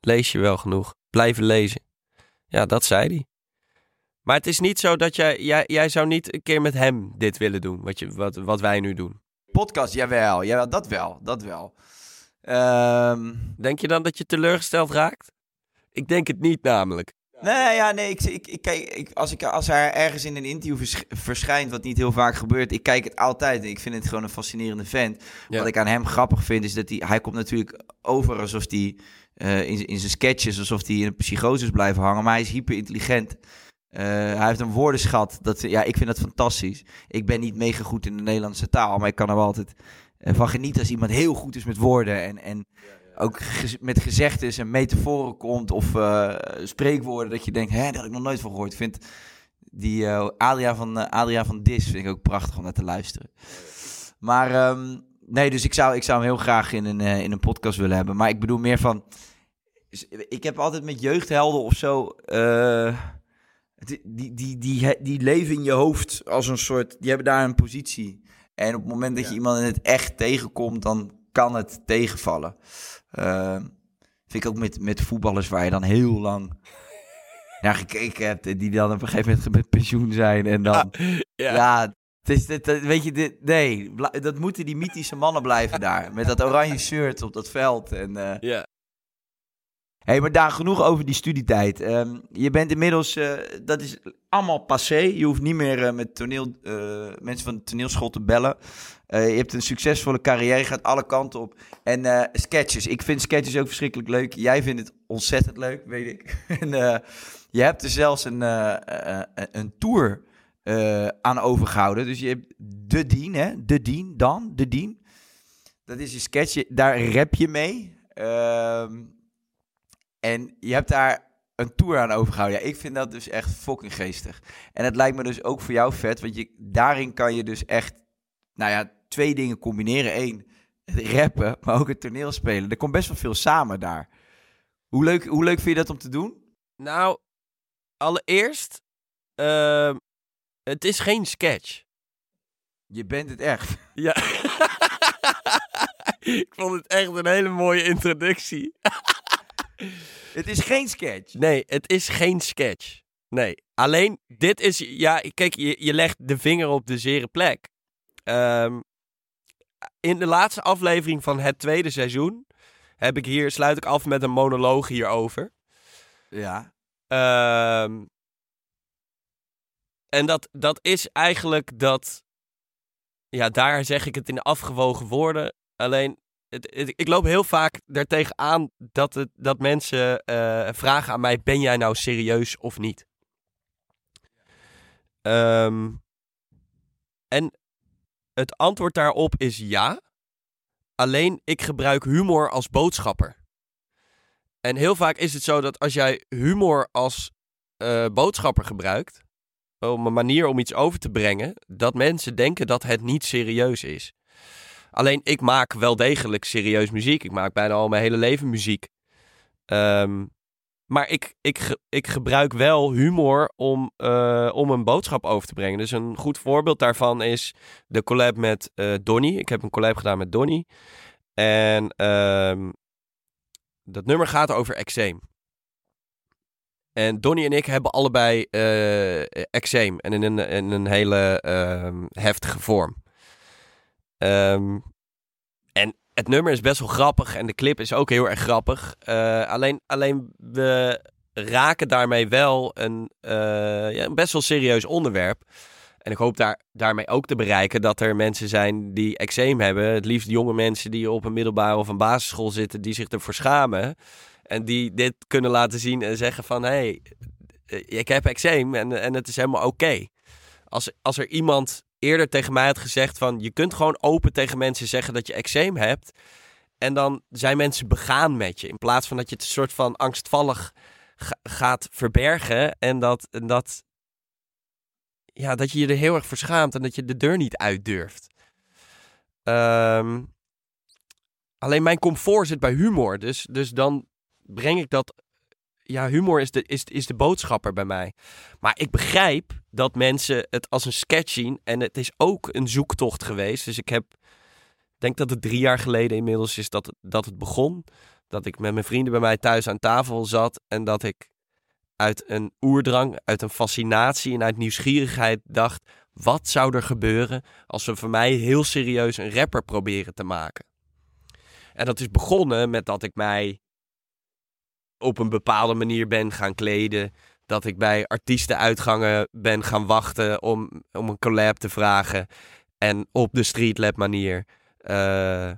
Lees je wel genoeg. Blijven lezen. Ja, dat zei hij. Maar het is niet zo dat jij, jij, jij zou niet een keer met hem dit willen doen, wat, je, wat, wat wij nu doen. Podcast, jawel. Ja, dat wel. Dat wel. Ehm, Denk je dan dat je teleurgesteld raakt? Ik denk het niet namelijk. Nee, ja, nee. Ik, ik, ik, kijk, ik, als, ik, als hij ergens in een interview vers- verschijnt, wat niet heel vaak gebeurt, ik kijk het altijd. En ik vind het gewoon een fascinerende vent. Ja. Wat ik aan hem grappig vind, is dat hij, hij komt natuurlijk over alsof hij eh, in, in zijn sketches, alsof hij in een psychose blijven hangen. Maar hij is hyper intelligent. hij heeft een woordenschat. Dat, ja, ik vind dat fantastisch. Ik ben niet mega goed in de Nederlandse taal, maar ik kan er wel altijd eh, van genieten als iemand heel goed is met woorden. En, en ook gez- met gezegdes en metaforen komt of eh, spreekwoorden dat je denkt, hè, daar had ik nog nooit van gehoord. Vind die eh Adriaan, van, eh, Adriaan van Dis vind ik ook prachtig om naar te luisteren. Maar ehm, nee, dus ik zou, ik zou hem heel graag in een, in een podcast willen hebben. Maar ik bedoel meer van, ik heb altijd met jeugdhelden of zo, die, die, die, die, die leven in je hoofd als een soort, die hebben daar een positie. En op het moment dat je iemand in het echt tegenkomt, dan kan het tegenvallen. Ehm, vind ik ook met, met voetballers waar je dan heel lang (laughs) naar gekeken hebt. En die dan op een gegeven moment met pensioen zijn. En dan, Ja. ja, het is, dat- weet je, dit, nee, dat moeten die mythische mannen blijven daar. Met dat oranje shirt op dat veld. En, Ja. Hey, maar daar genoeg over die studietijd. Ehm, je bent inmiddels, eh, dat is allemaal passé. Je hoeft niet meer eh, met toneel, eh, mensen van de toneelschool te bellen. Je hebt een succesvolle carrière, je gaat alle kanten op. En sketches, ik vind sketches ook verschrikkelijk leuk. Jij vindt het ontzettend leuk, weet ik. (laughs) en je hebt er zelfs een, een tour aan overgehouden. Dus je hebt De Dien, hè? De Dien, dan, De Dien. Dat is een sketch, daar rap je mee. Ehm, en je hebt daar een tour aan overgehouden. Ja, ik vind dat dus echt fucking geestig. En het lijkt me dus ook voor jou vet, want je, daarin kan je dus echt, nou ja, twee dingen combineren. Eén, het rappen, (laughs) maar ook het toneelspelen. Er komt best wel veel samen daar. Hoe leuk, hoe leuk vind je dat om te doen? Nou, allereerst, ehm, het is geen sketch. Je bent het echt. (laughs) Ja. (laughs) ik vond het echt een hele mooie introductie. Het is geen sketch. Nee, het is geen sketch. Nee, alleen dit is... Ja, kijk, je, je legt de vinger op de zere plek. Ehm, in de laatste aflevering van het tweede seizoen... heb ik hier, sluit ik af met een monoloog hierover. Ja. Ehm, en dat, dat is eigenlijk dat... Ja, daar zeg ik het in afgewogen woorden. Alleen, ik loop heel vaak daartegen aan dat, het, dat mensen eh, vragen aan mij... Ben jij nou serieus of niet? Ehm, en het antwoord daarop is ja. Alleen, ik gebruik humor als boodschapper. En heel vaak is het zo dat als jij humor als eh, boodschapper gebruikt, om een manier om iets over te brengen, dat mensen denken dat het niet serieus is. Alleen ik maak wel degelijk serieus muziek. Ik maak bijna al mijn hele leven muziek. Ehm, maar ik, ik, ik gebruik wel humor om, eh, om een boodschap over te brengen. Dus een goed voorbeeld daarvan is de collab met eh Donny. Ik heb een collab gedaan met Donny. En ehm, dat nummer gaat over eczeem. En Donny en ik hebben allebei eh eczeem. En in een, in een hele ehm, heftige vorm. Ehm, en het nummer is best wel grappig en de clip is ook heel erg grappig. Eh, alleen, alleen we raken daarmee wel een, eh, ja, een best wel serieus onderwerp. En ik hoop daar, daarmee ook te bereiken dat er mensen zijn die eczeem hebben. Het liefst jonge mensen die op een middelbare of een basisschool zitten, die zich ervoor schamen. En die dit kunnen laten zien en zeggen van, hé, hey, ik heb eczeem en, en het is helemaal oké. Als, als er iemand eerder tegen mij had gezegd van, je kunt gewoon open tegen mensen zeggen dat je eczeem hebt. En dan zijn mensen begaan met je. In plaats van dat je het soort van angstvallig gaat verbergen. En dat, en dat, ja, dat je je er heel erg verschaamt en dat je de deur niet uit durft. Ehm, alleen mijn comfort zit bij humor. Dus, dus dan breng ik dat. Ja, humor is de, is, is de boodschapper bij mij. Maar ik begrijp dat mensen het als een sketch zien. En het is ook een zoektocht geweest. Dus ik heb. Denk dat het drie jaar geleden inmiddels is dat, dat het begon. Dat ik met mijn vrienden bij mij thuis aan tafel zat. En dat ik uit een oerdrang, uit een fascinatie en uit nieuwsgierigheid dacht: wat zou er gebeuren als we voor mij heel serieus een rapper proberen te maken? En dat is begonnen met dat ik mij op een bepaalde manier ben gaan kleden. Dat ik bij artiestenuitgangen ben gaan wachten om, om een collab te vragen. En op de streetlab manier. Uh,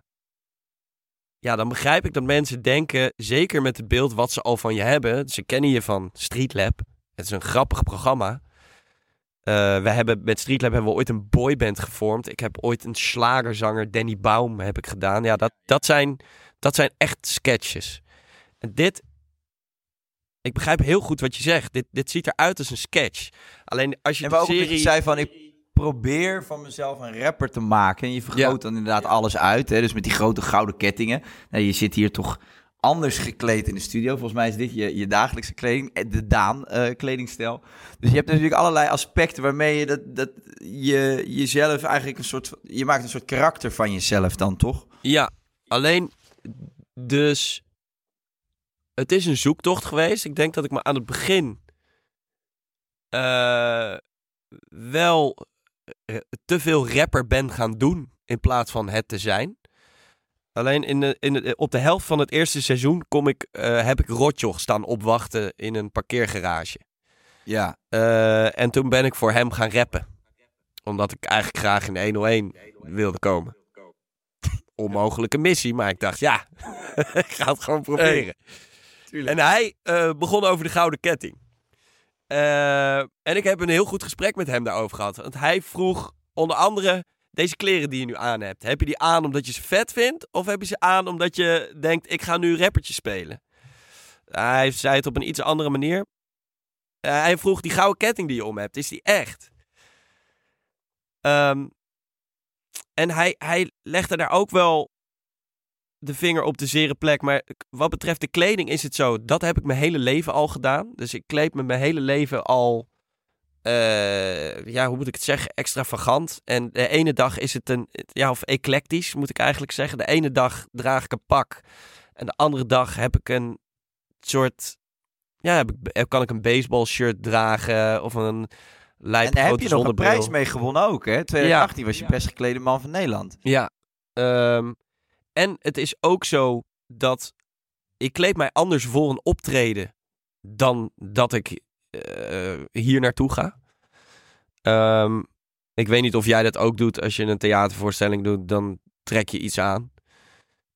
ja, dan begrijp ik dat mensen denken, zeker met het beeld wat ze al van je hebben. Ze kennen je van Streetlab. Het is een grappig programma. Uh, we hebben, met Streetlab hebben we ooit een boyband gevormd. Ik heb ooit een slagerzanger, Danny Baum, heb ik gedaan. Ja, dat, dat, zijn, dat zijn echt sketches. En dit, ik begrijp heel goed wat je zegt. Dit, dit ziet eruit als een sketch. Alleen als je en de ook serie... je zei van, ik probeer van mezelf een rapper te maken. En je vergroot dan inderdaad alles uit. Hè? Dus met die grote gouden kettingen. Nou, je zit hier toch anders gekleed in de studio. Volgens mij is dit je, je dagelijkse kleding, eh, de Daan uh, kledingstijl. Dus je hebt natuurlijk allerlei aspecten waarmee je dat, dat je jezelf eigenlijk een soort, je maakt een soort karakter van jezelf dan toch? Ja, alleen dus het is een zoektocht geweest. Ik denk dat ik me aan het begin uh, wel eh, te veel rapper ben gaan doen in plaats van het te zijn. Alleen in de, in de, op de helft van het eerste seizoen kom ik, uh, heb ik Rotjoch staan opwachten in een parkeergarage. Ja. Uh, en toen ben ik voor hem gaan rappen. Omdat ik eigenlijk graag in de 101 wilde komen. (laughs) Onmogelijke missie, maar ik dacht, ja, (laughs) ik ga het gewoon proberen. Hey, en hij uh, begon over de gouden ketting. Uh, en ik heb een heel goed gesprek met hem daarover gehad. Want hij vroeg onder andere deze kleren die je nu aan hebt. Heb je die aan omdat je ze vet vindt? Of heb je ze aan omdat je denkt, ik ga nu rappertje spelen? Hij zei het op een iets andere manier. Uh, hij vroeg, die gouden ketting die je om hebt, is die echt? Um, en hij, hij legde daar ook wel de vinger op de zere plek. Maar wat betreft de kleding is het zo. Dat heb ik mijn hele leven al gedaan. Dus ik kleed me mijn hele leven al. Uh, ja, hoe moet ik het zeggen? Extravagant. En de ene dag is het een. Ja, of eclectisch moet ik eigenlijk zeggen. De ene dag draag ik een pak. En de andere dag heb ik een soort. Ja, heb ik, kan ik een baseball shirt dragen. Of een. En daar heb je nog een prijs mee gewonnen ook, hè? 2018 ja. was je best geklede man van Nederland. Ja. Um, en het is ook zo dat ik kleed mij anders voor een optreden dan dat ik uh, hier naartoe ga. Um, ik weet niet of jij dat ook doet als je een theatervoorstelling doet, dan trek je iets aan.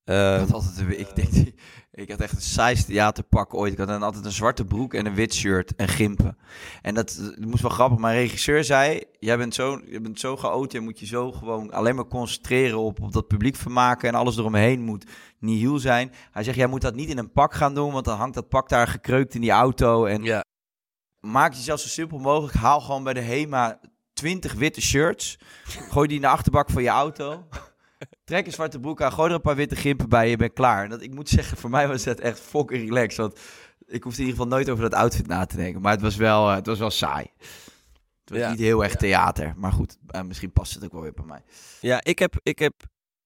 Uh, dat altijd, ik denk, ik had echt een saaiste theaterpak ooit. Ik had dan altijd een zwarte broek en een wit shirt en gimpen. En dat, dat moest wel grappig. Mijn regisseur zei, jij bent zo, je bent zo geoot, je moet je zo gewoon alleen maar concentreren op, op dat publiek vermaken en alles eromheen moet nihil zijn. Hij zegt, jij moet dat niet in een pak gaan doen, want dan hangt dat pak daar gekreukt in die auto. En ja. maak jezelf zo simpel mogelijk. Haal gewoon bij de HEMA 20 witte shirts. Gooi die in de achterbak van je auto. Trek een zwarte broek aan, gooi er een paar witte gimpen bij, je bent klaar. En dat, ik moet zeggen, voor mij was dat echt fucking relaxed. Want ik hoefde in ieder geval nooit over dat outfit na te denken. Maar het was wel, uh, het was wel saai. Het was ja. niet heel erg theater. Maar goed, uh, misschien past het ook wel weer bij mij. Ja, ik heb, ik heb...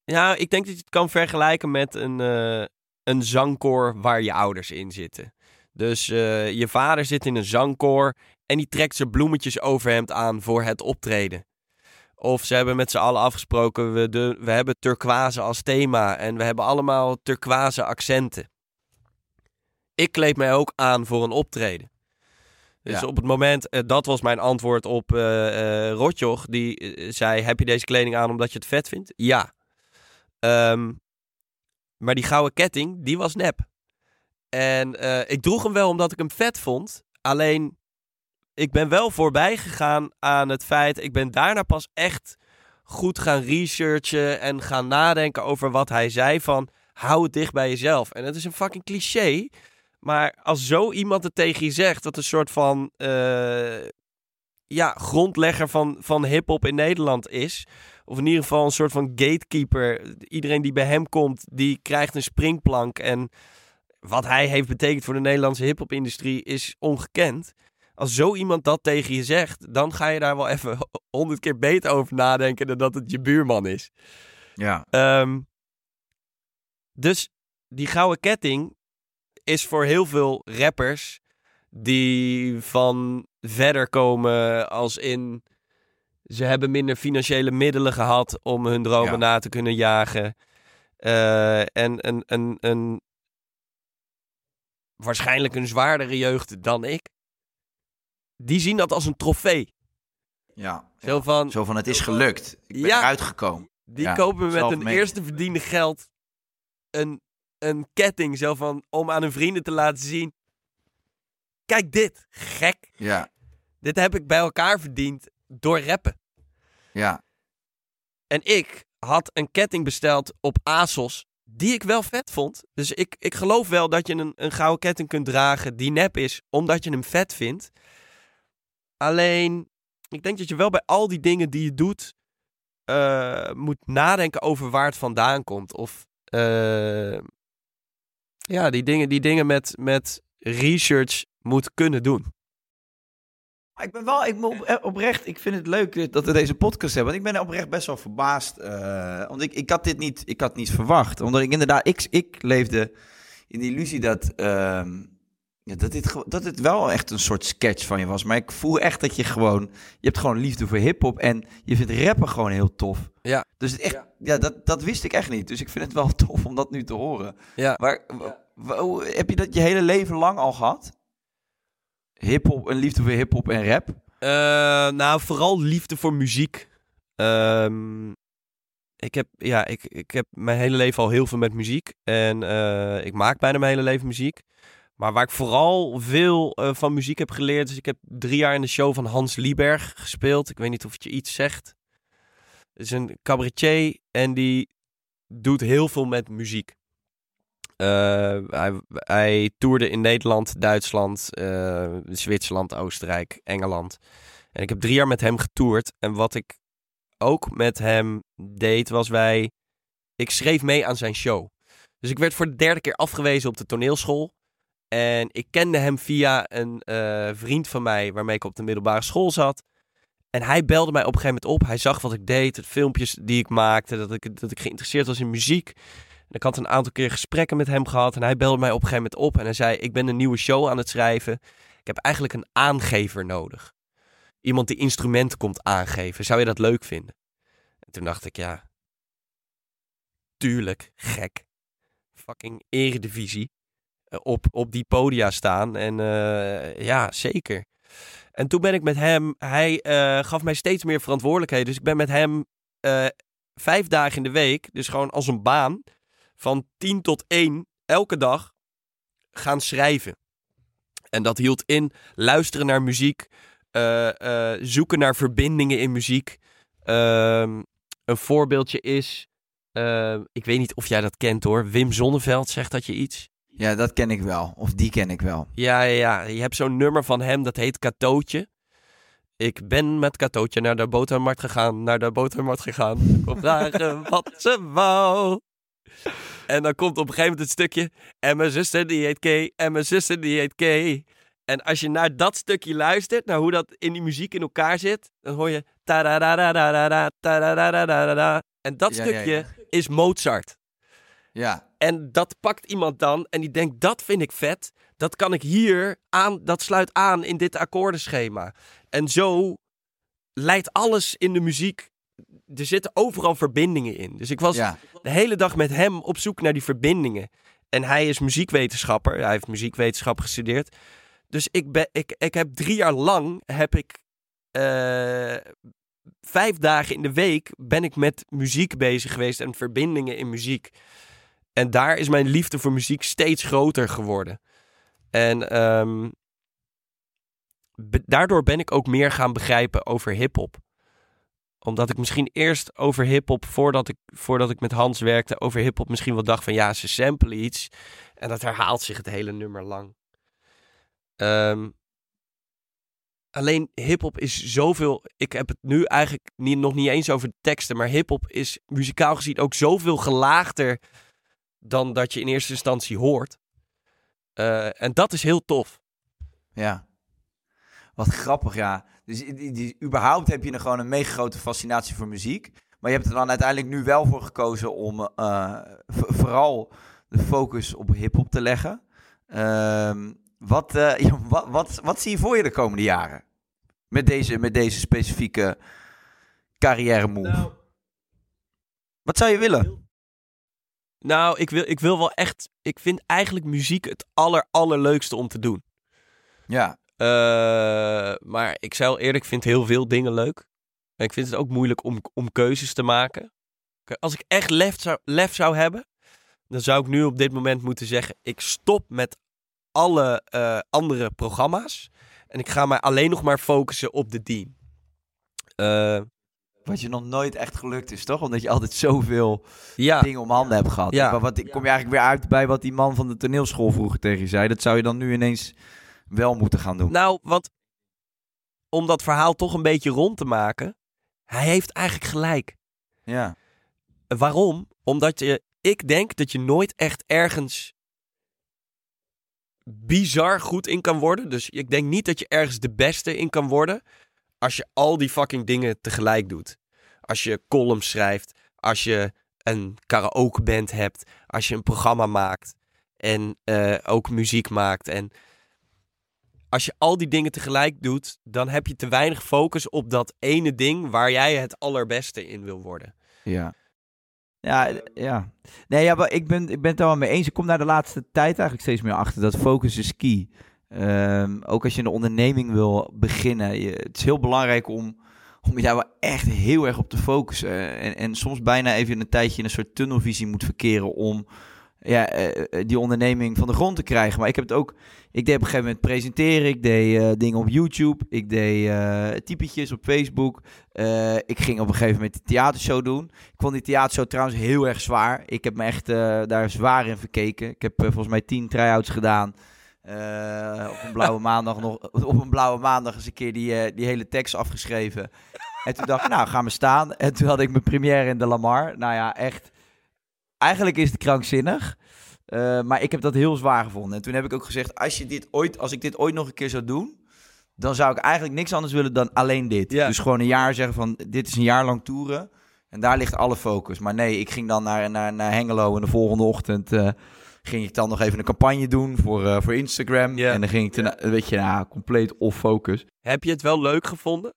Ja, ik denk dat je het kan vergelijken met een, uh, een zangkoor waar je ouders in zitten. Dus je vader zit in een zangkoor en die trekt zijn bloemetjes overhemd aan voor het optreden Of ze hebben met z'n allen afgesproken, we, de, we hebben turquoise als thema en we hebben allemaal turquoise accenten. Ik kleed mij ook aan voor een optreden. Dus Ja. op het moment, eh, dat was mijn antwoord op eh Rotjoch. Die zei, heb je deze kleding aan omdat je het vet vindt? Ja. Ehm, maar die gouden ketting, die was nep. En ik droeg hem wel omdat ik hem vet vond. Alleen, ik ben wel voorbij gegaan aan het feit... Ik ben daarna pas echt goed gaan researchen en gaan nadenken over wat hij zei van... Hou het dicht bij jezelf. En het is een fucking cliché. Maar als zo iemand het tegen je zegt, dat een soort van... eh, ja, grondlegger van, van hip-hop in Nederland is. Of in ieder geval een soort van gatekeeper. Iedereen die bij hem komt, die krijgt een springplank. En wat hij heeft betekend voor de Nederlandse hip-hop-industrie is ongekend. Als zo iemand dat tegen je zegt, dan ga je daar wel even (laughs) honderd keer beter over nadenken dan dat het je buurman is. Ja. Ehm, dus die gouden ketting is voor heel veel rappers die van verder komen als in ze hebben minder financiële middelen gehad om hun dromen Ja. na te kunnen jagen. Eh, en een, een, een waarschijnlijk een zwaardere jeugd dan ik. Die zien dat als een trofee. Ja. Zo van, Zo van, het is gelukt. Ik ben Ja. eruit gekomen. Die Ja, kopen met hun eerste verdiende geld een, een ketting. Zo van, om aan hun vrienden te laten zien. Kijk dit, gek. Ja. Dit heb ik bij elkaar verdiend door rappen. Ja. En ik had een ketting besteld op ASOS die ik wel vet vond. Dus ik, ik geloof wel dat je een, een gouden ketting kunt dragen die nep is, omdat je hem vet vindt. Alleen, ik denk dat je wel bij al die dingen die je doet, eh, moet nadenken over waar het vandaan komt. Of eh, ja, die dingen, die dingen met, met research moet kunnen doen. Ik ben wel, ik ben eh, oprecht, ik vind het leuk dat we deze podcast hebben. Want ik ben oprecht best wel verbaasd. want ik, ik had dit niet, ik had niet verwacht. Omdat ik inderdaad, ik, ik leefde in de illusie dat, ehm, ja, dat, dit, dat dit wel echt een soort sketch van je was. Maar ik voel echt dat je gewoon, je hebt gewoon liefde voor hip-hop en je vindt rappen gewoon heel tof. Ja. Dus het echt, ja, dat, dat wist ik echt niet. Dus ik vind het wel (laughs) tof om dat nu te horen. Ja. Maar heb je dat je hele leven lang al gehad? Hip-hop, een liefde voor hip-hop en rap? Eh, nou, vooral liefde voor muziek. Ehm, ik, heb, ja, ik, ik heb mijn hele leven al heel veel met muziek. En eh, ik maak bijna mijn hele leven muziek. Maar waar ik vooral veel eh, van muziek heb geleerd... is ik heb drie jaar in de show van Hans Lieberg gespeeld. Ik weet niet of het je iets zegt. Het is een cabaretier en die doet heel veel met muziek. Eh, hij, hij toerde in Nederland, Duitsland, eh, Zwitserland, Oostenrijk, Engeland. En ik heb drie jaar met hem getoerd. En wat ik ook met hem deed, was wij... Ik schreef mee aan zijn show. Dus ik werd voor de derde keer afgewezen op de toneelschool. En ik kende hem via een eh, vriend van mij, waarmee ik op de middelbare school zat. En hij belde mij op een gegeven moment op. Hij zag wat ik deed, de filmpjes die ik maakte, dat ik, dat ik geïnteresseerd was in muziek. En ik had een aantal keer gesprekken met hem gehad. En hij belde mij op een gegeven moment op. En hij zei, ik ben een nieuwe show aan het schrijven. Ik heb eigenlijk een aangever nodig. Iemand die instrumenten komt aangeven. Zou je dat leuk vinden? En toen dacht ik, ja... Tuurlijk, gek. Fucking eredivisie. Eh, op, op die podia staan. En eh, ja, zeker. En toen ben ik met hem... Hij eh, gaf mij steeds meer verantwoordelijkheden. Dus ik ben met hem vijf dagen in de week... Dus gewoon als een baan van 10 tot 1 elke dag gaan schrijven. En dat hield in luisteren naar muziek, zoeken naar verbindingen in muziek. Ehm, een voorbeeldje is, ik weet niet of jij dat kent hoor, Wim Zonneveld zegt dat je iets. Ja, dat ken ik wel. Of die ken ik wel. Ja, ja, ja. je hebt zo'n nummer van hem, dat heet Katootje. Ik ben met Katootje naar de botermarkt gegaan, naar de botermarkt gegaan. Ik kom vragen wat ze wou. En dan komt op een gegeven moment het stukje. En mijn zuster die heet Kay. En mijn zuster die heet Kay. En als je naar dat stukje luistert, naar hoe dat in die muziek in elkaar zit, dan hoor je. En dat stukje is Mozart. Ja, En dat pakt iemand dan en die denkt, dat vind ik vet. Dat kan ik hier aan, dat sluit aan in dit akkoordenschema. En zo leidt alles in de muziek er zitten overal verbindingen in. Dus ik was Ja. de hele dag met hem op zoek naar die verbindingen. En hij is muziekwetenschapper. Hij heeft muziekwetenschap gestudeerd. Dus ik, ben, ik, ik heb drie jaar lang heb ik eh, vijf dagen in de week ben ik met muziek bezig geweest en verbindingen in muziek. En daar is mijn liefde voor muziek steeds groter geworden. En ehm, daardoor ben ik ook meer gaan begrijpen over hip-hop. Omdat ik misschien eerst over hip-hop, voordat ik, voordat ik met Hans werkte, over hip-hop misschien wel dacht van ja, ze samplen iets. En dat herhaalt zich het hele nummer lang. Ehm, alleen hip-hop is zoveel. Ik heb het nu eigenlijk niet, nog niet eens over de teksten. Maar hip-hop is muzikaal gezien ook zoveel gelaagder dan dat je in eerste instantie hoort. Eh, en dat is heel tof. Ja. Wat grappig, ja. Dus die, die, überhaupt heb je er gewoon een mega grote fascinatie voor muziek. Maar je hebt er dan uiteindelijk nu wel voor gekozen om eh, v- vooral de focus op hip-hop te leggen. Ehm, wat, eh, (laughs) ja, wat, wat, wat zie je voor je de komende jaren? Met deze, met deze specifieke carrière move. wat zou je willen? Nou, ik wil, ik wil wel echt. Ik vind eigenlijk muziek het aller, allerleukste om te doen. Ja, Eh, maar ik zou eerlijk, ik vind heel veel dingen leuk. En ik vind het ook moeilijk om, om keuzes te maken. Als ik echt lef zou, lef zou hebben, dan zou ik nu op dit moment moeten zeggen: ik stop met alle eh, andere programma's. En ik ga mij alleen nog maar focussen op de Dean. Eh, wat je nog nooit echt gelukt is, toch? Omdat je altijd zoveel ja, dingen om handen hebt gehad. Ja. Maar wat, kom je eigenlijk weer uit bij wat die man van de toneelschool vroeger tegen je zei? Dat zou je dan nu ineens wel moeten gaan doen. nou, want om dat verhaal toch een beetje rond te maken, hij heeft eigenlijk gelijk. Ja. Waarom? Omdat je, ik denk dat je nooit echt ergens bizar goed in kan worden. Dus ik denk niet dat je ergens de beste in kan worden als je al die fucking dingen tegelijk doet. Als je columns schrijft, als je een karaokeband hebt, als je een programma maakt en eh, ook muziek maakt. En als je al die dingen tegelijk doet, dan heb je te weinig focus op dat ene ding waar jij het allerbeste in wil worden. Ja. Ja, ja. Nee, ja, maar ik ben, ik ben het er wel mee eens. Ik kom daar de laatste tijd eigenlijk steeds meer achter dat focus is key. Ehm, ook als je een onderneming wil beginnen. Je, het is heel belangrijk om, om je daar wel echt heel erg op te focussen. En, en soms bijna even een tijdje in een soort tunnelvisie moet verkeren om ja, eh, eh, die onderneming van de grond te krijgen. Maar ik heb het ook... Ik deed op een gegeven moment presenteren. Ik deed eh, dingen op YouTube. Ik deed typetjes op Facebook. Ik ging op een gegeven moment een theatershow doen. Ik vond die theatershow trouwens heel erg zwaar. Ik heb me echt daar zwaar in verkeken. Ik heb volgens mij tien try-outs gedaan. Eh, op een blauwe maandag nog (laughs) op een blauwe maandag eens een keer die, eh, die hele tekst afgeschreven. En toen dacht ik, nou, ga maar staan. En toen had ik mijn première in de Lamar. Nou ja, echt. Eigenlijk is het krankzinnig. Eh, maar ik heb dat heel zwaar gevonden. En toen heb ik ook gezegd, als, je dit ooit, als ik dit ooit nog een keer zou doen, dan zou ik eigenlijk niks anders willen dan alleen dit. Ja. Dus gewoon een jaar zeggen van, dit is een jaar lang toeren. En daar ligt alle focus. Maar nee, ik ging dan naar, naar, naar Hengelo en de volgende ochtend ging ik dan nog even een campagne doen voor, eh, voor Instagram. En dan ging ik, ten, weet je, nou, compleet off focus. Heb je het wel leuk gevonden?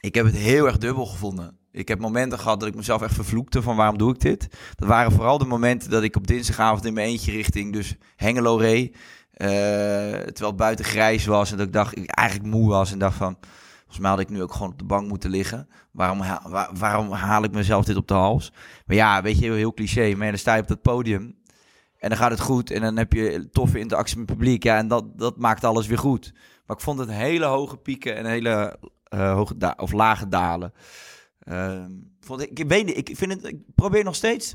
Ik heb het heel erg dubbel gevonden. Ik heb momenten gehad dat ik mezelf echt vervloekte van waarom doe ik dit. Dat waren vooral de momenten dat ik op dinsdagavond in mijn eentje richting dus Hengelo reed. Eh, terwijl het buiten grijs was en dat ik dacht, ik eigenlijk moe was en dacht van... Volgens mij had ik nu ook gewoon op de bank moeten liggen. Waarom, ha- waarom haal ik mezelf dit op de hals? Maar ja, weet je, heel cliché. Maar ja, dan sta je op dat podium en dan gaat het goed. En dan heb je toffe interactie met het publiek. Ja, en dat, dat maakt alles weer goed. Maar ik vond het hele hoge pieken en hele eh, hoge da- of lage dalen. Ehm, vond ik, ik weet niet, ik vind het, ik probeer nog steeds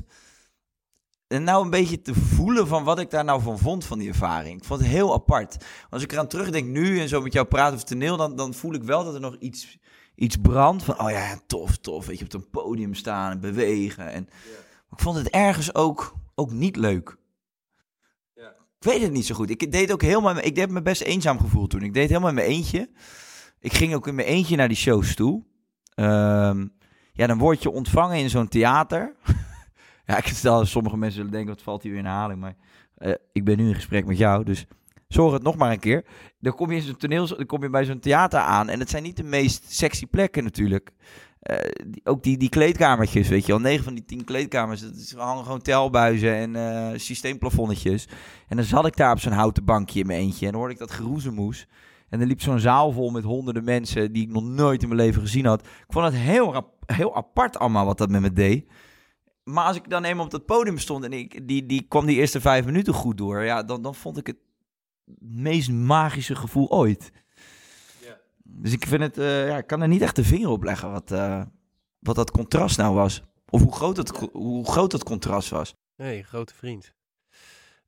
en nou een beetje te voelen van wat ik daar nou van vond van die ervaring. Ik vond het heel apart. Als ik eraan terugdenk nu en zo met jou praat over toneel, dan, dan voel ik wel dat er nog iets, iets brandt van, oh ja, tof, tof, weet je, op een podium staan en bewegen. En, ik vond het ergens ook, ook niet leuk. Weet het niet zo goed. Ik deed ook helemaal, ik heb me best eenzaam gevoeld toen. Ik deed helemaal in mijn eentje. Ik ging ook in mijn eentje naar die shows toe. Ehm, ja, dan word je ontvangen in zo'n theater. (laughs) ja, ik stel, sommige mensen zullen denken, wat valt hier weer in herhaling. Maar eh, ik ben nu in gesprek met jou, dus zorg het nog maar een keer. Dan kom je, in zo'n toneel, dan kom je bij zo'n theater aan en het zijn niet de meest sexy plekken natuurlijk. Eh, ook die, die kleedkamertjes, weet je wel. 9 van die 10 kleedkamers, dat is, hangen gewoon telbuizen en eh, systeemplafonnetjes. En dan zat ik daar op zo'n houten bankje in mijn eentje en dan hoorde ik dat geroezemoes. En er liep zo'n zaal vol met honderden mensen die ik nog nooit in mijn leven gezien had. Ik vond het heel, heel apart allemaal wat dat met me deed. Maar als ik dan eenmaal op dat podium stond en ik, die, die kwam die eerste vijf minuten goed door, ja, dan, dan vond ik het meest magische gevoel ooit. Dus ik vind het, eh, ja, ik kan er niet echt de vinger op leggen wat, eh, wat dat contrast nou was. Of hoe groot het, hoe groot dat contrast was. Nee, grote vriend.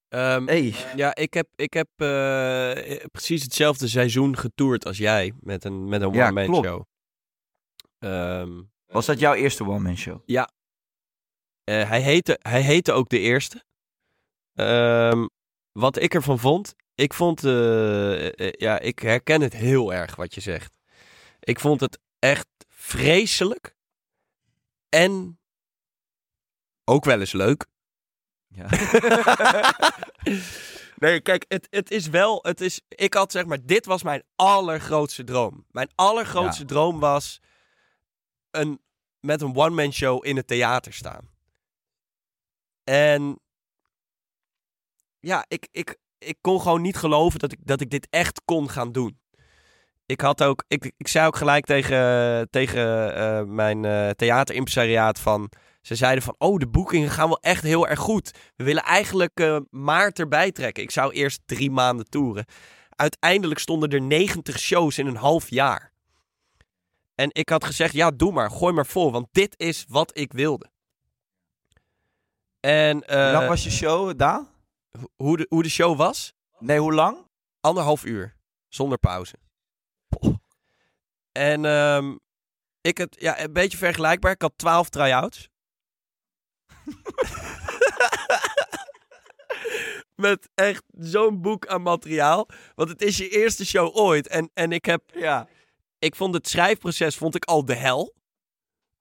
Ehm, Hey. Ja, ik heb, ik heb eh, precies hetzelfde seizoen getoerd als jij. Met een, met een Ja, one-man klopt. show. Ehm, Was dat jouw eerste one-man show? eh, hij, heette, hij heette ook de eerste. Ehm, wat ik ervan vond. Ik vond. eh, eh, ja, ik herken het heel erg wat je zegt. Ik vond het echt vreselijk. En. Ook wel eens leuk. Ja. (laughs) nee, kijk, het, het is wel. Het is, ik had zeg maar. Dit was mijn allergrootste droom. Mijn allergrootste Ja. droom was. Een, met een one-man show in het theater staan. En. Ja, ik, ik, ik kon gewoon niet geloven dat ik, dat ik dit echt kon gaan doen. Ik had ook. Ik, ik zei ook gelijk tegen, tegen eh, mijn eh theaterimpresariaat van. Ze zeiden van, oh, de boekingen gaan wel echt heel erg goed. We willen eigenlijk eh, maart erbij trekken. Ik zou eerst drie maanden toeren. Uiteindelijk stonden er 90 shows in een half jaar. En ik had gezegd, ja, doe maar, gooi maar vol, want dit is wat ik wilde. En hoe lang was je show, Daan? Ho- hoe, de, hoe de show was? Nee, hoe lang? Anderhalf uur, zonder pauze. En ehm, ik het, ja, een beetje vergelijkbaar. Ik had 12 try-outs. (laughs) Met echt zo'n boek aan materiaal. Want het is je eerste show ooit. En, en ik heb Ja. ik vond het schrijfproces vond ik al de hel.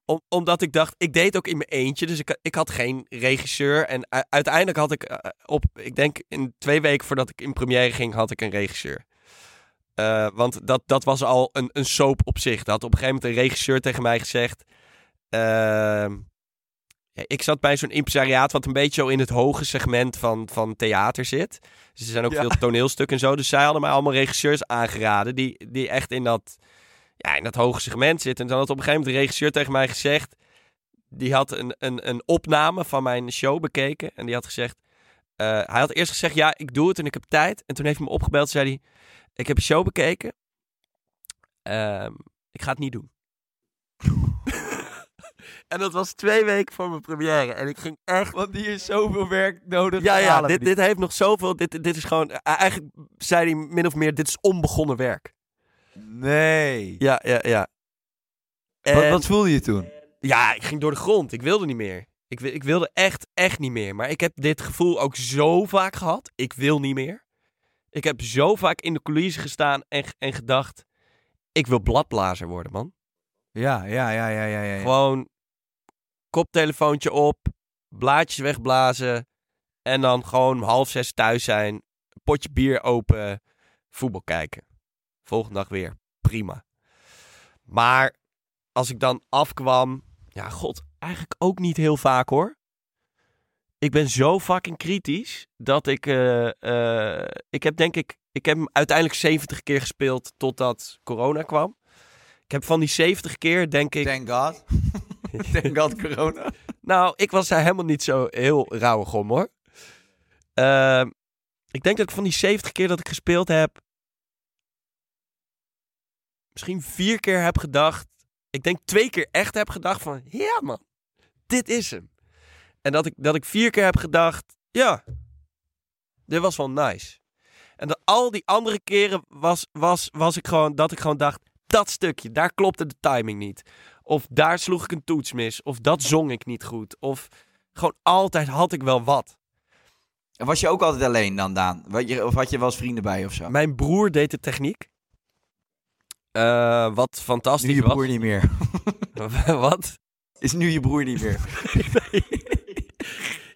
Om, omdat ik dacht, ik deed het ook in mijn eentje. Dus ik, ik had geen regisseur. En uiteindelijk had ik eh, op, ik denk in twee weken voordat ik in première ging, had ik een regisseur. Eh, want dat, dat was al een, een soap op zich. Dat had op een gegeven moment een regisseur tegen mij gezegd. ehm, ja, ik zat bij zo'n impresariaat wat een beetje zo in het hoge segment van, van theater zit. Dus er zijn ook Ja. veel toneelstukken en zo. Dus zij hadden mij allemaal regisseurs aangeraden die, die echt in dat, ja, in dat hoge segment zitten. En dan had op een gegeven moment de regisseur tegen mij gezegd... Die had een, een, een opname van mijn show bekeken. En die had gezegd... eh, hij had eerst gezegd, ja, ik doe het en ik heb tijd. En toen heeft hij me opgebeld en zei hij... Ik heb je show bekeken. Ehm, ik ga het niet doen. (laughs) en dat was twee weken voor mijn première. En ik ging echt Want die is zoveel werk nodig. ja, ja, dit, dit heeft nog zoveel. Dit, dit is gewoon. eh, Eigenlijk zei hij min of meer: dit is onbegonnen werk. Nee. Ja, ja, ja. Wat, En- wat voelde je toen? Ja, ik ging door de grond. Ik wilde niet meer. Ik, ik wilde echt, echt niet meer. Maar ik heb dit gevoel ook zo vaak gehad. Ik wil niet meer. Ik heb zo vaak in de coulissen gestaan en, en gedacht: ik wil bladblazer worden, man. Ja, ja, ja, ja, ja. ja. Gewoon koptelefoontje op, blaadjes wegblazen. En dan gewoon half zes thuis zijn. Potje bier open, voetbal kijken. Volgende dag weer. Prima. Maar als ik dan afkwam. Ja, god, eigenlijk ook niet heel vaak hoor. Ik ben zo fucking kritisch dat ik. eh, eh, ik heb denk ik. Ik heb hem uiteindelijk 70 keer gespeeld totdat corona kwam. Ik heb van die 70 keer, denk ik. Thank God. (laughs) Thank God corona. Nou, ik was daar helemaal niet zo heel rauwig om hoor. Ehm, ik denk dat ik van die 70 keer dat ik gespeeld heb. Misschien vier keer heb gedacht. Ik denk twee keer echt heb gedacht van. Ja man, dit is hem. En dat ik, dat ik vier keer heb gedacht. Ja, dit was wel nice. En dat al die andere keren was, was, was ik gewoon. Dat ik gewoon dacht. Dat stukje, daar klopte de timing niet. Of daar sloeg ik een toets mis. Of dat zong ik niet goed. Of gewoon altijd had ik wel wat. En was je ook altijd alleen dan, Daan? Of had je wel eens vrienden bij of zo? Mijn broer deed de techniek. Eh, wat nu fantastisch je was. broer niet meer. (laughs) wat? Is nu je broer niet meer. (laughs)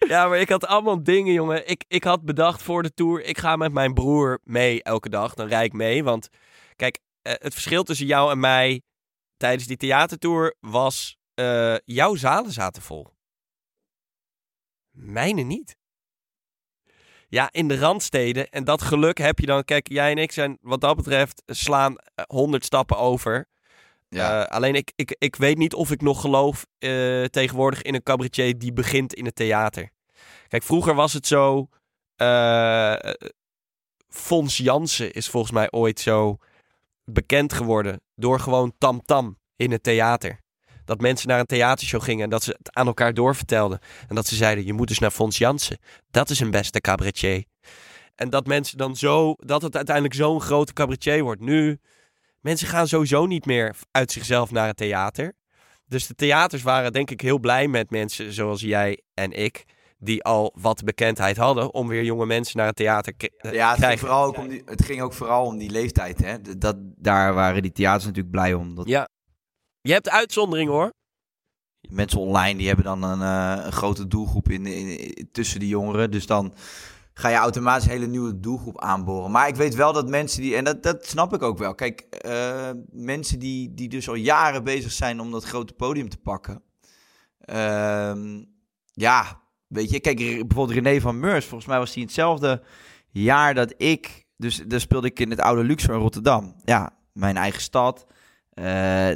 Ja, maar ik had allemaal dingen, jongen. Ik, ik had bedacht voor de tour, ik ga met mijn broer mee elke dag. Dan rijd ik mee, want kijk, eh, het verschil tussen jou en mij, tijdens die theatertour was... eh, jouw zalen zaten vol. Mijne niet. Ja, in de randsteden. En dat geluk heb je dan. Kijk, jij en ik zijn wat dat betreft slaan eh, honderd stappen over. Ja. Eh, alleen ik, ik, ik weet niet of ik nog geloof eh, tegenwoordig in een cabaretier die begint in het theater. Kijk, vroeger was het zo. eh Fons Jansen is volgens mij ooit zo bekend geworden door gewoon tam-tam in het theater. Dat mensen naar een theatershow gingen en dat ze het aan elkaar doorvertelden. En dat ze zeiden, je moet dus naar Fons Jansen. Dat is een beste cabaretier. En dat mensen dan zo, dat het uiteindelijk zo'n grote cabaretier wordt. Nu, mensen gaan sowieso niet meer uit zichzelf naar het theater. Dus de theaters waren denk ik heel blij met mensen zoals jij en ik. Die al wat bekendheid hadden om weer jonge mensen naar het theater k- eh, Ja, het ging, vooral ook om die, het ging ook vooral om die leeftijd. Hè? Dat, daar waren die theaters natuurlijk blij om. Dat Ja. Je hebt uitzonderingen hoor. Mensen online die hebben dan een, eh, grote doelgroep in, in- tussen de jongeren. Dus dan ga je automatisch een hele nieuwe doelgroep aanboren. Maar ik weet wel dat mensen die, en dat, dat snap ik ook wel. Kijk, eh, mensen die, die dus al jaren bezig zijn om dat grote podium te pakken. Ehm, ja, weet je, kijk, bijvoorbeeld René van Meurs. Volgens mij was hij hetzelfde jaar dat ik. Dus daar speelde ik in het oude Luxor in Rotterdam. Ja, mijn eigen stad. Eh,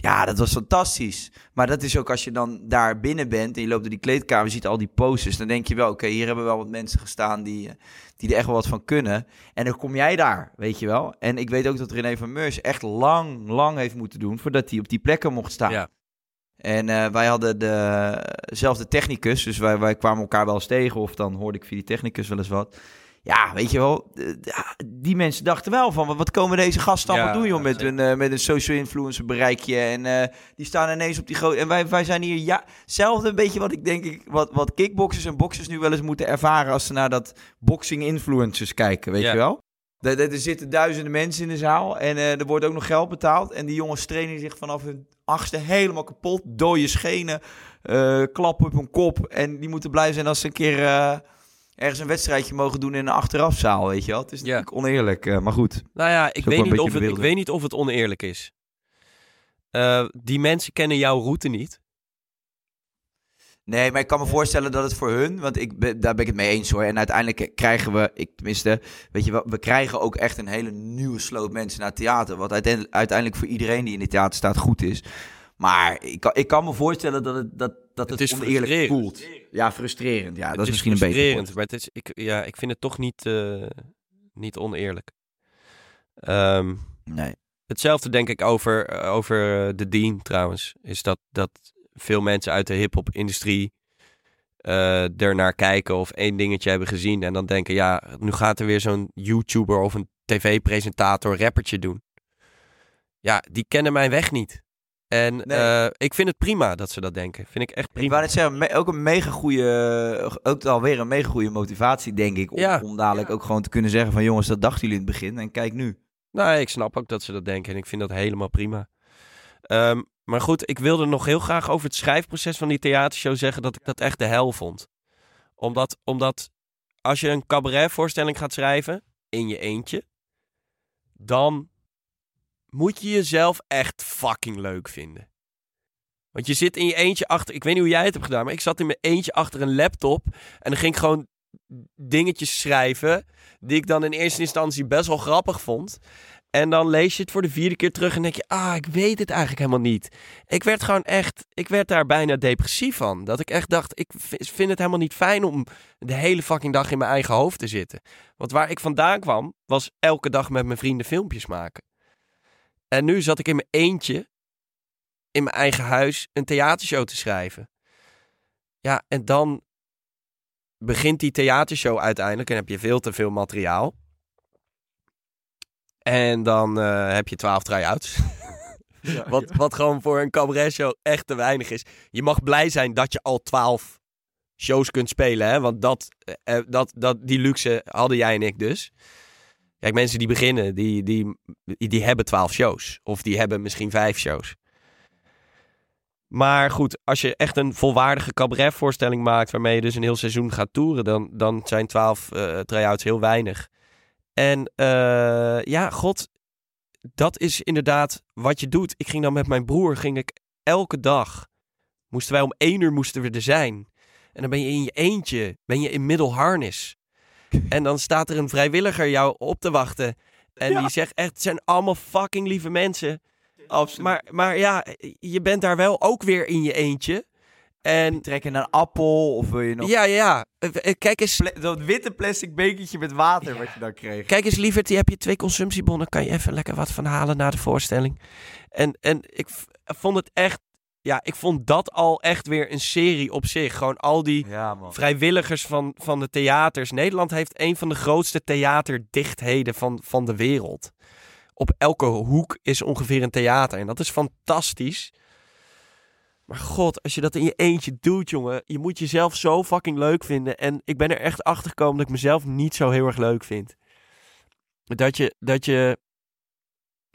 ja, dat was fantastisch. Maar dat is ook als je dan daar binnen bent en je loopt door die kleedkamer, ziet al die posters, dan denk je wel, oké, hier hebben wel wat mensen gestaan die, eh, die er echt wel wat van kunnen. En dan kom jij daar, weet je wel. En ik weet ook dat René van Meurs echt lang, lang heeft moeten doen voordat hij op die plekken mocht staan. Ja. En eh, wij hadden dezelfde technicus, dus wij, wij kwamen elkaar wel eens tegen. Of dan hoorde ik via die technicus wel eens wat. Ja, weet je wel, eh, die mensen dachten wel van, wat komen deze gasten allemaal Ja, doen, joh, met hun, eh, met een social influencer bereikje. En eh, die staan ineens op die grote... En wij, wij zijn hier, ja, hetzelfde een beetje wat ik denk, ik, wat, wat kickboxers en boxers nu wel eens moeten ervaren als ze naar dat boxing influencers kijken, weet Ja. je wel? Er, er zitten duizenden mensen in de zaal en er wordt ook nog geld betaald. En die jongens trainen zich vanaf hun achtste helemaal kapot. Dode schenen, klappen op hun kop. En die moeten blij zijn als ze een keer ergens een wedstrijdje mogen doen in een achterafzaal, weet je wel. Het is Ja. natuurlijk oneerlijk, eh, maar goed. Nou ja, ik weet, niet of het, ik weet niet of het oneerlijk is. Eh, die mensen kennen jouw route niet. Nee, maar ik kan me voorstellen dat het voor hun, want ik ben, daar ben ik het mee eens hoor. En uiteindelijk krijgen we, ik tenminste, weet je wel, we krijgen ook echt een hele nieuwe sloot mensen naar theater. Wat uiteindelijk, uiteindelijk voor iedereen die in het theater staat goed is. Maar ik kan, ik kan me voorstellen dat het, dat, dat het, is oneerlijk frustrerend. voelt. Ja, frustrerend. Ja, dat is misschien een beetje. frustrerend, maar het is, ik, ja, ik vind het toch niet, eh, niet oneerlijk. Ehm, Nee. hetzelfde denk ik over, eh, over eh, de Dean trouwens. Is dat, dat veel mensen uit de hip-hop industrie eh ernaar kijken of één dingetje hebben gezien. En dan denken, ja, nu gaat er weer zo'n YouTuber of een tv-presentator rappertje doen. Ja, die kennen mijn weg niet. En Nee. eh, ik vind het prima dat ze dat denken. Vind ik echt Ik prima. wou net zeggen, me- ook een mega goede, ook alweer een mega goede motivatie, denk ik. Om, Ja. om dadelijk ook gewoon te kunnen zeggen van jongens, dat dachten jullie in het begin. En kijk nu. Nou, ik snap ook dat ze dat denken en ik vind dat helemaal prima. Ehm, maar goed, ik wilde nog heel graag over het schrijfproces van die theatershow zeggen dat ik dat echt de hel vond. Omdat, omdat als je een cabaretvoorstelling gaat schrijven in je eentje, dan moet je jezelf echt fucking leuk vinden. Want je zit in je eentje achter, ik weet niet hoe jij het hebt gedaan, maar ik zat in mijn eentje achter een laptop en dan ging ik gewoon dingetjes schrijven die ik dan in eerste instantie best wel grappig vond. En dan lees je het voor de vierde keer terug en denk je, ah, ik weet het eigenlijk helemaal niet. Ik werd gewoon echt, ik werd daar bijna depressief van. Dat ik echt dacht, ik vind het helemaal niet fijn om de hele fucking dag in mijn eigen hoofd te zitten. Want waar ik vandaan kwam, was elke dag met mijn vrienden filmpjes maken. En nu zat ik in mijn eentje, in mijn eigen huis, een theatershow te schrijven. Ja, en dan begint die theatershow uiteindelijk en heb je veel te veel materiaal. En dan eh, heb je twaalf try-outs. (laughs) (laughs) wat, wat gewoon voor een cabaretshow echt te weinig is. Je mag blij zijn dat je al twaalf shows kunt spelen. Hè? Want dat, eh, eh, dat, dat, die luxe hadden jij en ik dus. Kijk, mensen die beginnen, die, die, die hebben twaalf shows. Of die hebben misschien vijf shows. Maar goed, als je echt een volwaardige cabaretvoorstelling maakt... waarmee je dus een heel seizoen gaat toeren... dan, dan zijn twaalf eh try-outs heel weinig. En eh, ja, god, dat is inderdaad wat je doet. Ik ging dan met mijn broer, ging ik elke dag, moesten wij om één uur moesten we er zijn. En dan ben je in je eentje, ben je in middelharnis. En dan staat er een vrijwilliger jou op te wachten. En die zegt echt, het zijn allemaal fucking lieve mensen. Absoluut. Maar, maar ja, je bent daar wel ook weer in je eentje. En trekken een appel of wil je nog... ja, ja, eh, eh, kijk eens, Pla- Zo'n witte plastic bekertje met water wat je dan kreeg. Kijk eens, lieverd, die heb je twee consumptiebonnen. Kan je even lekker wat van halen na de voorstelling. En, en ik vond het echt... Ja, ik vond dat al echt weer een serie op zich. Gewoon al die Ja, vrijwilligers van, van de theaters. Nederland heeft een van de grootste theaterdichtheden van, van de wereld. Op elke hoek is ongeveer een theater. En dat is fantastisch. Maar god, als je dat in je eentje doet, jongen. Je moet jezelf zo fucking leuk vinden. En ik ben er echt achter gekomen dat ik mezelf niet zo heel erg leuk vind. Dat je, dat je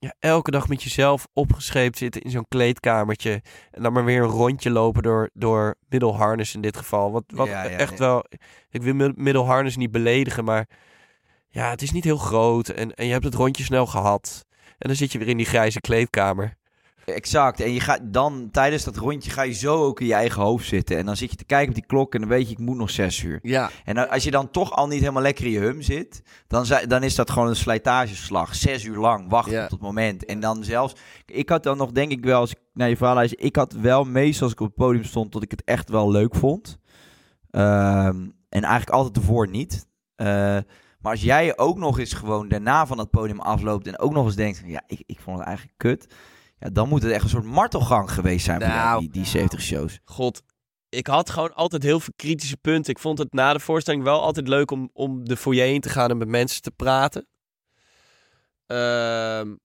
ja, elke dag met jezelf opgescheept zit in zo'n kleedkamertje. En dan maar weer een rondje lopen door, door middelharnis in dit geval. Wat, wat Ja, ja, echt ja. wel... Ik wil mid- middelharnis niet beledigen, maar... Ja, het is niet heel groot. En, en je hebt het rondje snel gehad. En dan zit je weer in die grijze kleedkamer. Exact. En je gaat dan tijdens dat rondje ga je zo ook in je eigen hoofd zitten. En dan zit je te kijken op die klok en dan weet je, ik moet nog zes uur. Ja. En als je dan toch al niet helemaal lekker in je hum zit, dan, dan is dat gewoon een slijtageslag. Zes uur lang wachten Ja. op het moment. En dan zelfs, ik had dan nog denk ik wel, als ik naar je verhaal luister, ik had wel meestal als ik op het podium stond, dat ik het echt wel leuk vond. Ehm, en eigenlijk altijd ervoor niet. Eh, maar als jij ook nog eens gewoon daarna van het podium afloopt en ook nog eens denkt, ja, ik, ik vond het eigenlijk kut. Ja, dan moet het echt een soort martelgang geweest zijn jou, Nou. die, die 70 shows. God, ik had gewoon altijd heel veel kritische punten. Ik vond het na de voorstelling wel altijd leuk om, om de foyer in te gaan en met mensen te praten. Ehm,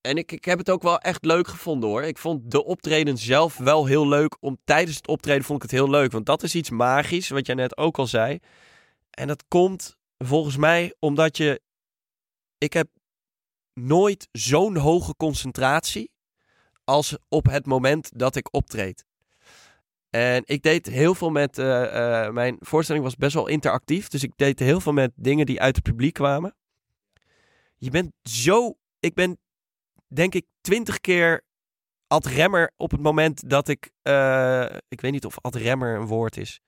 en ik, ik heb het ook wel echt leuk gevonden hoor. Ik vond de optreden zelf wel heel leuk. Om, tijdens het optreden vond ik het heel leuk. Want dat is iets magisch, wat jij net ook al zei. En dat komt volgens mij omdat je... Ik heb nooit zo'n hoge concentratie als op het moment dat ik optreed. En ik deed heel veel met. eh, eh, mijn voorstelling was best wel interactief. Dus ik deed heel veel met dingen die uit het publiek kwamen. Je bent zo. Ik ben denk ik twintig keer ad remmer op het moment dat ik. eh, ik weet niet of ad remmer een woord is.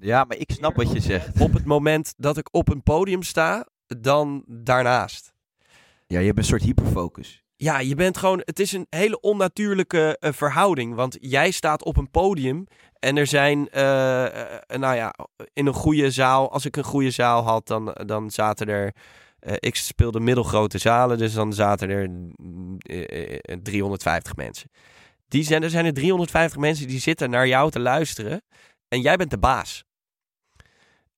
Ja, maar ik snap wat je zegt. Op het moment dat ik op een podium sta, dan daarnaast. Ja, je hebt een soort hyperfocus. Ja, je bent gewoon. Het is een hele onnatuurlijke eh, verhouding. Want jij staat op een podium. En er zijn. eh, eh, nou ja, in een goede zaal. Als ik een goede zaal had, dan, dan zaten er. ik speelde middelgrote zalen. Dus dan zaten er mm, eh, eh, 350 mensen. Die zijn, er zijn er 350 mensen die zitten naar jou te luisteren. En jij bent de baas.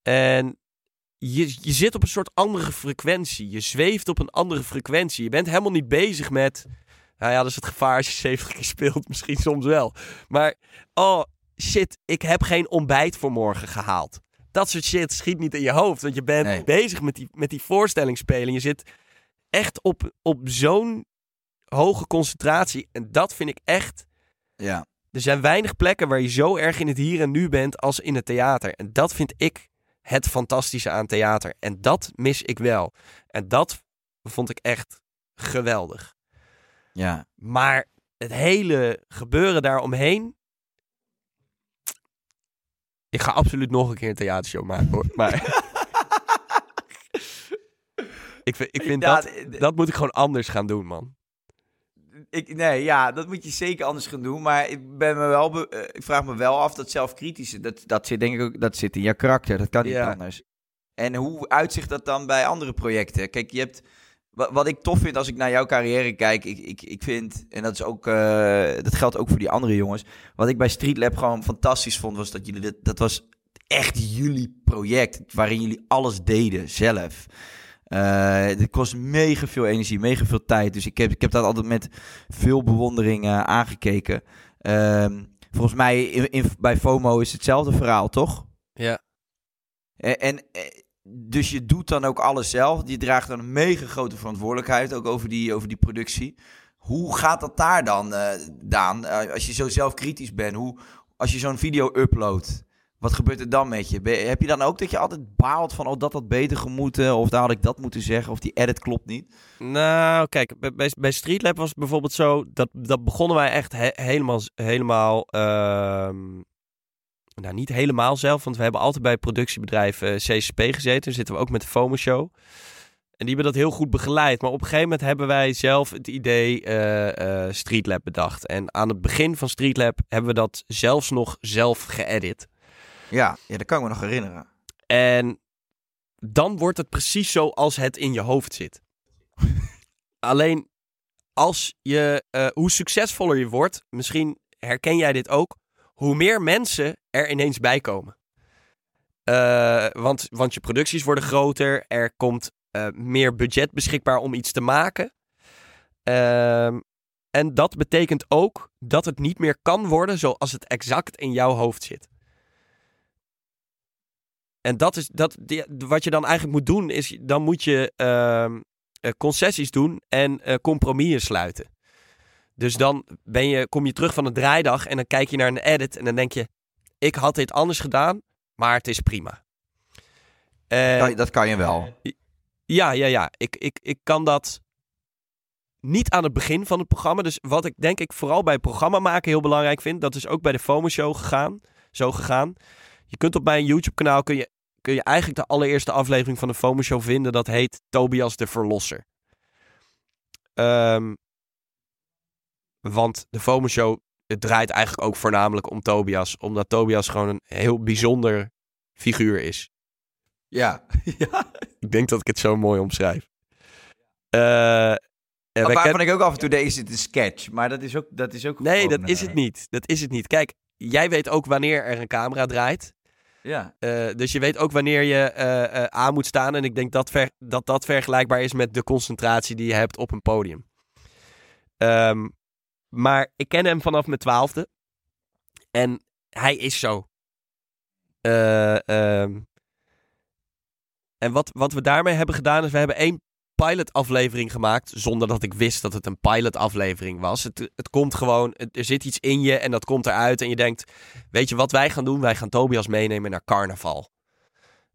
En je, je zit op een soort andere frequentie. Je zweeft op een andere frequentie. Je bent helemaal niet bezig met. Nou ja, dat is het gevaar als je (laughs) 70 keer speelt. Misschien soms wel. Maar, oh shit, ik heb geen ontbijt voor morgen gehaald. Dat soort shit schiet niet in je hoofd. Want je bent Nee. bezig met die, met die voorstelling spelen. Je zit echt op, op zo'n hoge concentratie. En dat vind ik echt. Ja. Er zijn weinig plekken waar je zo erg in het hier en nu bent als in het theater. En dat vind ik het fantastische aan theater. En dat mis ik wel. En dat vond ik echt geweldig. Ja. Maar het hele gebeuren daaromheen. Ik ga absoluut nog een keer een theatershow maken hoor. Maar. (laughs) ik vind, ik vind dat, dat moet ik gewoon anders gaan doen, man. Ik, nee, ja, dat moet je zeker anders gaan doen. Maar ik, ben me wel be- eh, ik vraag me wel af dat zelfkritische, dat, dat zit denk ik ook dat zit in je karakter. Dat kan niet Ja. anders. En hoe uitzicht dat dan bij andere projecten? Kijk, je hebt. Wat, ik tof vind als ik naar jouw carrière kijk, ik, ik, ik vind, en dat, is ook, eh, dat geldt ook voor die andere jongens. Wat ik bij Street Lab gewoon fantastisch vond, was dat jullie dat was echt jullie project. Waarin jullie alles deden zelf. Eh het kost mega veel energie, mega veel tijd. Dus ik heb, ik heb dat altijd met veel bewondering eh, aangekeken. Ehm, volgens mij in, in- bij FOMO is hetzelfde verhaal, toch? Ja. En, en eh, dus je doet dan ook alles zelf. Je draagt dan een mega grote verantwoordelijkheid ook over die, over die productie. Hoe gaat dat daar dan, Daan? Als je zo zelfkritisch bent, hoe, als je zo'n video uploadt, Wat gebeurt er dan met je? Heb je dan ook dat je altijd baalt van, oh, dat had beter gemoeten, of daar had ik dat moeten zeggen, of die edit klopt niet? Nou, kijk, bij, bij, Streetlab was het bijvoorbeeld zo, dat, dat begonnen wij echt he- helemaal, helemaal ehm, nou niet helemaal zelf, want we hebben altijd bij het productiebedrijf eh, CCP gezeten. Daar zitten we ook met de FOMO Show. En die hebben dat heel goed begeleid. Maar op een gegeven moment hebben wij zelf het idee eh, eh, Streetlab bedacht. En aan het begin van Streetlab hebben we dat zelfs nog zelf geëdit. Ja, ja, dat kan ik me nog herinneren. En dan wordt het precies zoals het in je hoofd zit. (laughs) Alleen als je, eh, hoe succesvoller je wordt, misschien herken jij dit ook, hoe meer mensen er ineens bij komen. Eh, want, want je producties worden groter, er komt eh, meer budget beschikbaar om iets te maken. Ehm, en dat betekent ook dat het niet meer kan worden zoals het exact in jouw hoofd zit. En dat is dat, die- wat je dan eigenlijk moet doen, is dan moet je ehm, eh, concessies doen en eh compromissen sluiten. Dus dan ben je, kom je terug van een draaidag en dan kijk je naar een edit en dan denk je, ik had dit anders gedaan, maar het is prima. Je- dat kan je wel. ja, ja, ja. Ik, ik, ik kan dat niet aan het begin van het programma. Dus wat ik denk ik vooral bij programma maken heel belangrijk vind, dat is ook bij de FOMO Show gegaan, zo gegaan. Je kunt op mijn YouTube kanaal kun je, kun je eigenlijk de allereerste aflevering van de FOMO Show vinden. Dat heet Tobias de Verlosser. Ehm, want de FOMO Show het draait eigenlijk ook voornamelijk om Tobias. Omdat Tobias gewoon een heel bijzonder figuur is. Ja. (laughs) ja. Ik denk dat ik het zo mooi omschrijf. Eh, en Waarvan ken- ik ook af en toe denk, is het een sketch? Maar dat is ook, dat is ook Nee, gewoon, dat is eh, het niet. Dat is het niet. Kijk, jij weet ook wanneer er een camera draait. Ja. Eh, dus je weet ook wanneer je eh, eh, aan moet staan. En ik denk dat, dat dat vergelijkbaar is met de concentratie die je hebt op een podium. Ehm, maar ik ken hem vanaf mijn twaalfde. En hij is zo. Eh, ehm, en wat, wat we daarmee hebben gedaan is, we hebben één pilot-aflevering gemaakt. Zonder dat ik wist dat het een pilot-aflevering was. Het, het komt gewoon, er zit iets in je en dat komt eruit. En je denkt, weet je wat wij gaan doen? Wij gaan Tobias meenemen naar carnaval.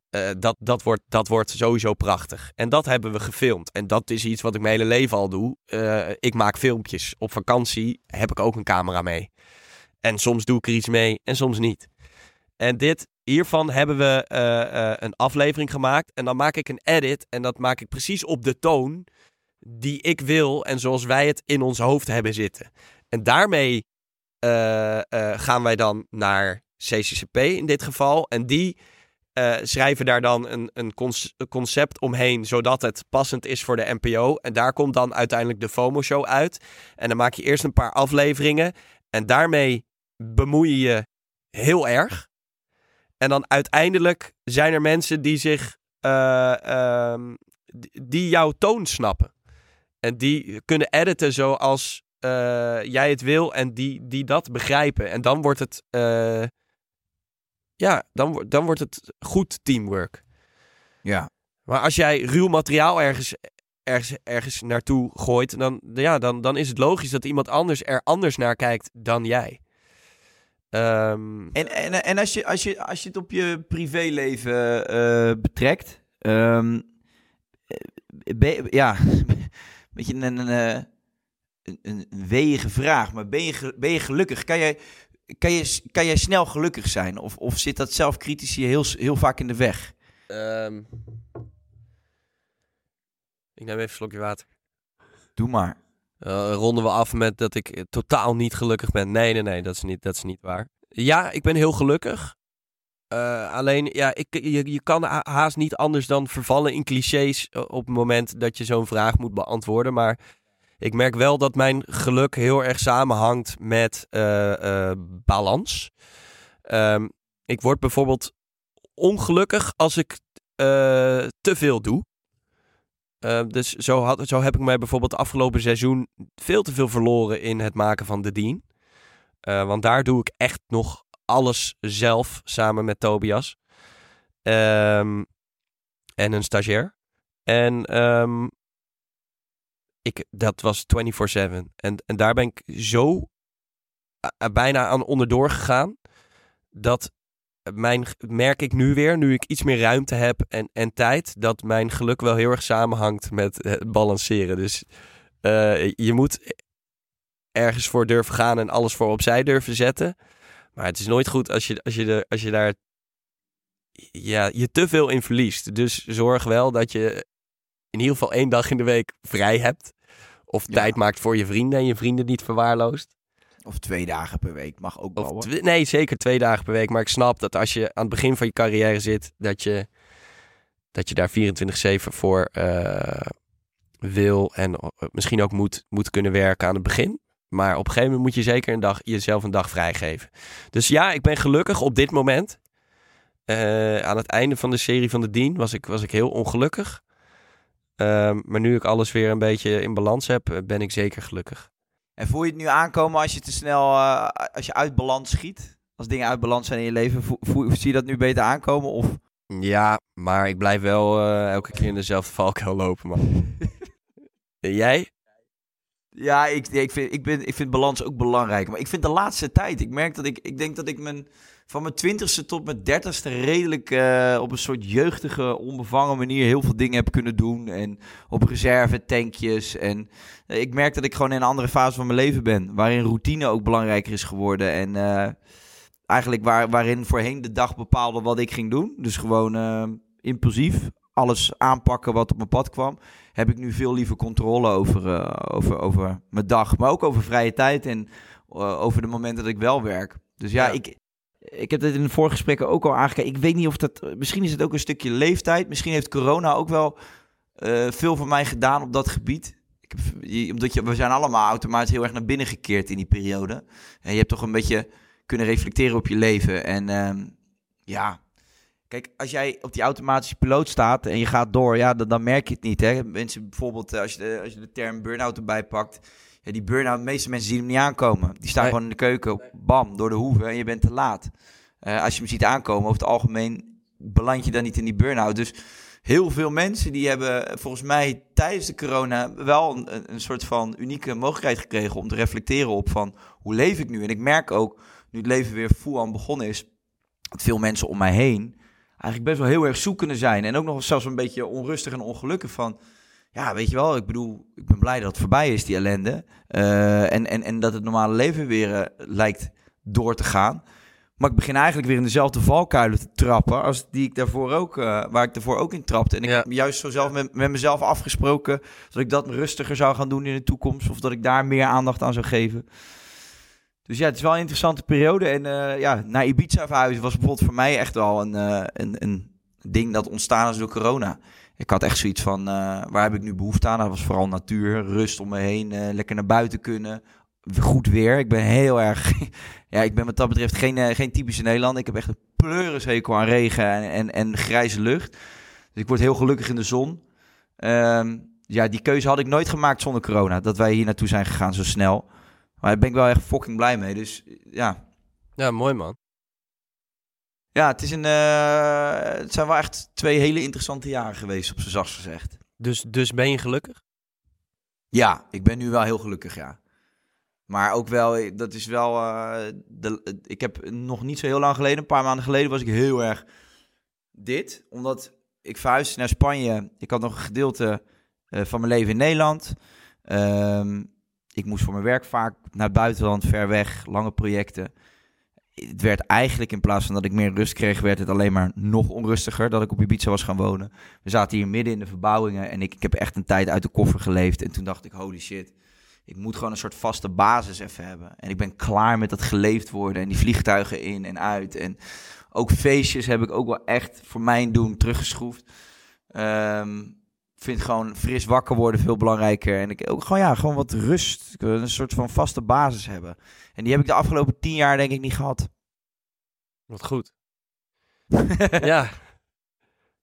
Eh, dat, dat, wordt, dat wordt sowieso prachtig. En dat hebben we gefilmd. En dat is iets wat ik mijn hele leven al doe. Eh, ik maak filmpjes. Op vakantie heb ik ook een camera mee. En soms doe ik er iets mee en soms niet. En dit, hiervan hebben we eh, eh, een aflevering gemaakt. En dan maak ik een edit. En dat maak ik precies op de toon die ik wil. En zoals wij het in ons hoofd hebben zitten. En daarmee eh, gaan wij dan naar CCCP in dit geval. En die schrijven daar dan een, een concept omheen, zodat het passend is voor de NPO. En daar komt dan uiteindelijk de FOMO-show uit. En dan maak je eerst een paar afleveringen. En daarmee bemoei je je heel erg. En dan uiteindelijk zijn er mensen die zich, eh, ehm, die- jouw toon snappen. En die kunnen editen zoals eh, jij het wil en die, die dat begrijpen. En dan wordt het, eh, ja, dan, dan wordt het goed teamwork. Ja. Maar als jij ruw materiaal ergens, ergens, ergens naartoe gooit, dan, ja, dan, dan is het logisch dat iemand anders er anders naar kijkt dan jij. Ehm, En, en, en als, je, als, je, als je het op je privéleven eh, betrekt, ehm, eh, ben ja, (laughs) een beetje een, een, eh, een, een weeige vraag, maar ben je, ben je gelukkig? Kan jij, kan, je, kan jij snel gelukkig zijn? Of, of zit dat zelfkritisch je heel, heel vaak in de weg? ehm, ik neem even een slokje water. Doe maar. Eh, ronden we af met dat ik totaal niet gelukkig ben. Nee, nee, nee, dat is niet, dat is niet waar. Ja, ik ben heel gelukkig. Eh, alleen, ja, ik, je, je kan ha- haast niet anders dan vervallen in clichés eh, op het moment dat je zo'n vraag moet beantwoorden. Maar ik merk wel dat mijn geluk heel erg samenhangt met balans. Ehm, ik word bijvoorbeeld ongelukkig als ik te veel doe. Uh, dus zo, had, zo heb ik mij bijvoorbeeld afgelopen seizoen veel te veel verloren in het maken van de Dien. Uh, want daar doe ik echt nog alles zelf samen met Tobias. Um, en een stagiair. En ik, dat was 24-7. En, en daar ben ik zo bijna aan onderdoor gegaan. Dat mijn, merk ik nu weer, nu ik iets meer ruimte heb en, en tijd, dat mijn geluk wel heel erg samenhangt met het balanceren. Dus eh, je moet ergens voor durven gaan en alles voor opzij durven zetten. Maar het is nooit goed als je, als je, de, als je daar ja, je te veel in verliest. Dus zorg wel dat je in ieder geval één dag in de week vrij hebt. Of tijd maakt voor je vrienden en je vrienden niet verwaarloost. Of twee dagen per week mag ook wel. nee, zeker twee dagen per week. Maar ik snap dat als je aan het begin van je carrière zit, dat je, dat je daar 24-7 voor uh, wil en eh, misschien ook moet, moet kunnen werken aan het begin. Maar op een gegeven moment moet je zeker een dag, jezelf een dag vrijgeven. Dus ja, ik ben gelukkig op dit moment. Uh, aan het einde van de serie van de Dien was ik, was ik heel ongelukkig. Uh, maar nu ik alles weer een beetje in balans heb, ben ik zeker gelukkig. En voel je het nu aankomen als je te snel, uh, als je uit balans schiet? Als dingen uit balans zijn in je leven, voel, voel, zie je dat nu beter aankomen? Of? Ja, maar ik blijf wel uh, elke keer in dezelfde valkuil lopen, man. (laughs) Jij? Ja, ik, ik, vind, ik, ben, ik vind balans ook belangrijk. Maar ik vind de laatste tijd, ik merk dat ik, ik denk dat ik mijn, van mijn twintigste tot mijn dertigste redelijk uh, op een soort jeugdige, onbevangen manier heel veel dingen heb kunnen doen. En op reserve tankjes. En uh, ik merk dat ik gewoon in een andere fase van mijn leven ben. Waarin routine ook belangrijker is geworden. En uh, eigenlijk waar, waarin voorheen de dag bepaalde wat ik ging doen. Dus gewoon impulsief alles aanpakken wat op mijn pad kwam, heb ik nu veel liever controle over, over, over mijn dag. Maar ook over vrije tijd en over de momenten dat ik wel werk. Dus ja, ja, Ik, ik heb dit in de vorige gesprekken ook al aangekeken. Ik weet niet of dat... Misschien is het ook een stukje leeftijd. Misschien heeft corona ook wel uh, veel voor mij gedaan op dat gebied. Ik heb, omdat je, we zijn allemaal automatisch heel erg naar binnen gekeerd in die periode. En je hebt toch een beetje kunnen reflecteren op je leven. En uh, ja, Kijk, als jij op die automatische piloot staat en je gaat door, ja, dan, merk je het niet. Hè? Mensen bijvoorbeeld, als je de, als je de term burn-out erbij pakt. Ja, die burn-out, de meeste mensen zien hem niet aankomen. Die staan nee. gewoon in de keuken, bam, door de hoeven en je bent te laat. Uh, als je hem ziet aankomen, over het algemeen beland je dan niet in die burn-out. Dus heel veel mensen die hebben volgens mij tijdens de corona wel een, een soort van unieke mogelijkheid gekregen om te reflecteren op van hoe leef ik nu? En ik merk ook, nu het leven weer full aan begonnen is, dat veel mensen om mij heen eigenlijk best wel heel erg zoekende zijn. En ook nog zelfs een beetje onrustig en ongelukkig van... Ja, weet je wel, ik bedoel, ik ben blij dat het voorbij is, die ellende. Uh, en, en, en dat het normale leven weer uh, lijkt door te gaan. Maar ik begin eigenlijk weer in dezelfde valkuilen te trappen als die ik daarvoor ook, uh, waar ik daarvoor ook in trapte. En ik ja. heb juist zo zelf met, met mezelf afgesproken dat ik dat rustiger zou gaan doen in de toekomst. Of dat ik daar meer aandacht aan zou geven. Dus ja, het is wel een interessante periode. En uh, ja, naar Ibiza verhuizen was bijvoorbeeld voor mij echt wel een, uh, een, een ding dat ontstaan is door corona. Ik had echt zoiets van, uh, waar heb ik nu behoefte aan? Dat was vooral natuur, rust om me heen, lekker naar buiten kunnen. Goed weer. Ik ben heel erg, (laughs) ja, ik ben wat dat betreft geen, geen typische Nederlander. Ik heb echt een pleurishekel aan regen en, en, en grijze lucht. Dus ik word heel gelukkig in de zon. Um, ja, die keuze had ik nooit gemaakt zonder corona. Dat wij hier naartoe zijn gegaan zo snel. Maar daar ben ik wel echt fucking blij mee. Dus ja. Ja, mooi man. Ja, het, is een, uh, het zijn wel echt twee hele interessante jaren geweest, op zijn zachtst gezegd. Dus, dus ben je gelukkig? Ja, ik ben nu wel heel gelukkig, ja. Maar ook wel, dat is wel. Uh, de, ik heb nog niet zo heel lang geleden, een paar maanden geleden, was ik heel erg dit. Omdat ik verhuisde naar Spanje. Ik had nog een gedeelte uh, van mijn leven in Nederland. Um, ik moest voor mijn werk vaak naar het buitenland, ver weg, lange projecten. Het werd eigenlijk in plaats van dat ik meer rust kreeg, werd het alleen maar nog onrustiger dat ik op Ibiza was gaan wonen. We zaten hier midden in de verbouwingen en ik, ik heb echt een tijd uit de koffer geleefd. En toen dacht ik, holy shit, ik moet gewoon een soort vaste basis even hebben. En ik ben klaar met dat geleefd worden en die vliegtuigen in en uit. En ook feestjes heb ik ook wel echt voor mijn doen teruggeschroefd. Um, vind gewoon fris wakker worden veel belangrijker. En ik ook gewoon, ja, gewoon wat rust. Een soort van vaste basis hebben. En die heb ik de afgelopen tien jaar denk ik niet gehad. Wat goed. (laughs) ja.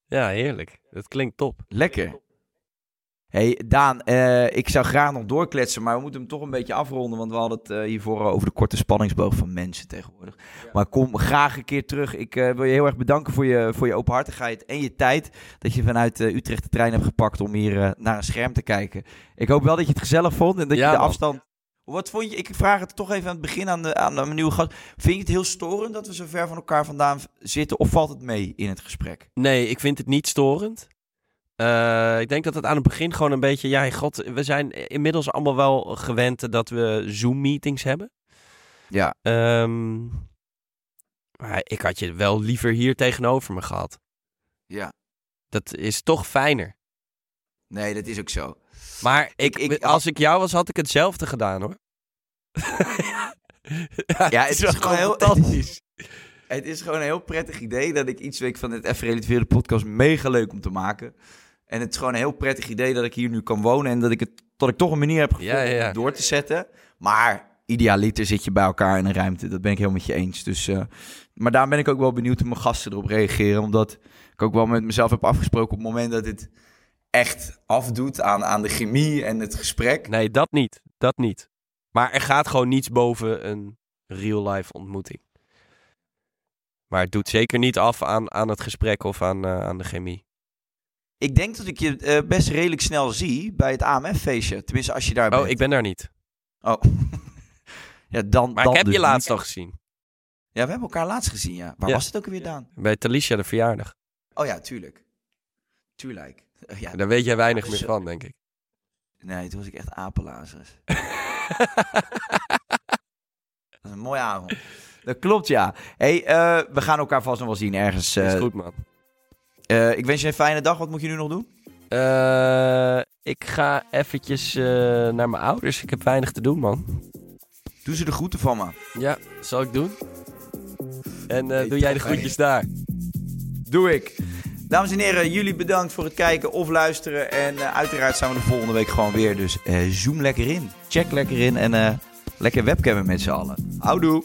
Ja, heerlijk. Dat klinkt top. Lekker hey, Daan, uh, ik zou graag nog doorkletsen, maar we moeten hem toch een beetje afronden. Want we hadden het uh, hiervoor over de korte spanningsboog van mensen tegenwoordig. Ja. Maar kom graag een keer terug. Ik uh, wil je heel erg bedanken voor je, voor je openhartigheid en je tijd. Dat je vanuit Utrecht de trein hebt gepakt om hier naar een scherm te kijken. Ik hoop wel dat je het gezellig vond en dat ja, je de man. afstand Wat vond je, ik vraag het toch even aan het begin aan, de, aan mijn nieuwe gast. Vind je het heel storend dat we zo ver van elkaar vandaan zitten? Of valt het mee in het gesprek? Nee, ik vind het niet storend. Eh, ik denk dat het aan het begin gewoon een beetje... Ja, god, we zijn inmiddels allemaal wel gewend dat we Zoom-meetings hebben. Ja. Ehm, maar ik had je wel liever hier tegenover me gehad. Ja. Dat is toch fijner. Nee, dat is ook zo. Maar ik, Ik- ik- als ik jou was, had ik hetzelfde gedaan hoor. ja, (laughs) het is gewoon heel- fantastisch. (laughs) Het is gewoon een heel prettig idee dat ik iets weet van het even relativeerde podcast mega leuk om te maken. En het is gewoon een heel prettig idee dat ik hier nu kan wonen en dat ik, het, dat ik toch een manier heb gevonden Ja, ja, ja. om door te zetten. Maar idealiter zit je bij elkaar in een ruimte. Dat ben ik helemaal met je eens. Dus, eh, maar daar ben ik ook wel benieuwd hoe mijn gasten erop reageren. Omdat ik ook wel met mezelf heb afgesproken op het moment dat dit echt afdoet aan, aan de chemie en het gesprek. Nee, dat niet. Dat niet. Maar er gaat gewoon niets boven een real-life ontmoeting. Maar het doet zeker niet af aan, aan het gesprek of aan, eh, aan de chemie. Ik denk dat ik je eh, best redelijk snel zie bij het AMF-feestje. Tenminste, als je daar bent. Oh, ik ben daar niet. Oh. (laughs) ja, dan, Maar dan ik heb dus je laatst nog gezien. Ja, we hebben elkaar laatst gezien, ja. Waar Ja. was het ook weer, Daan? Bij Talicia de verjaardag. Oh ja, tuurlijk. Tuurlijk. Eh, Ja, Daar weet jij weinig meer Zo. van, denk ik. nee, toen was ik echt apenlazers. (laughs) Dat is een mooie avond. Dat klopt, ja. hey, eh, we gaan elkaar vast nog wel zien ergens. is goed, man. Eh, ik wens je een fijne dag. Wat moet je nu nog doen? Eh, ik ga eventjes eh, naar mijn ouders. Ik heb weinig te doen, man. Doe ze de groeten van me. Ja, zal ik doen. En Hey, doe jij de groetjes daar. Doe ik. Dames en heren, jullie bedankt voor het kijken of luisteren. En uiteraard zijn we de volgende week gewoon weer. Dus zoom lekker in. Check lekker in en lekker webcammen met z'n allen. Houdoe.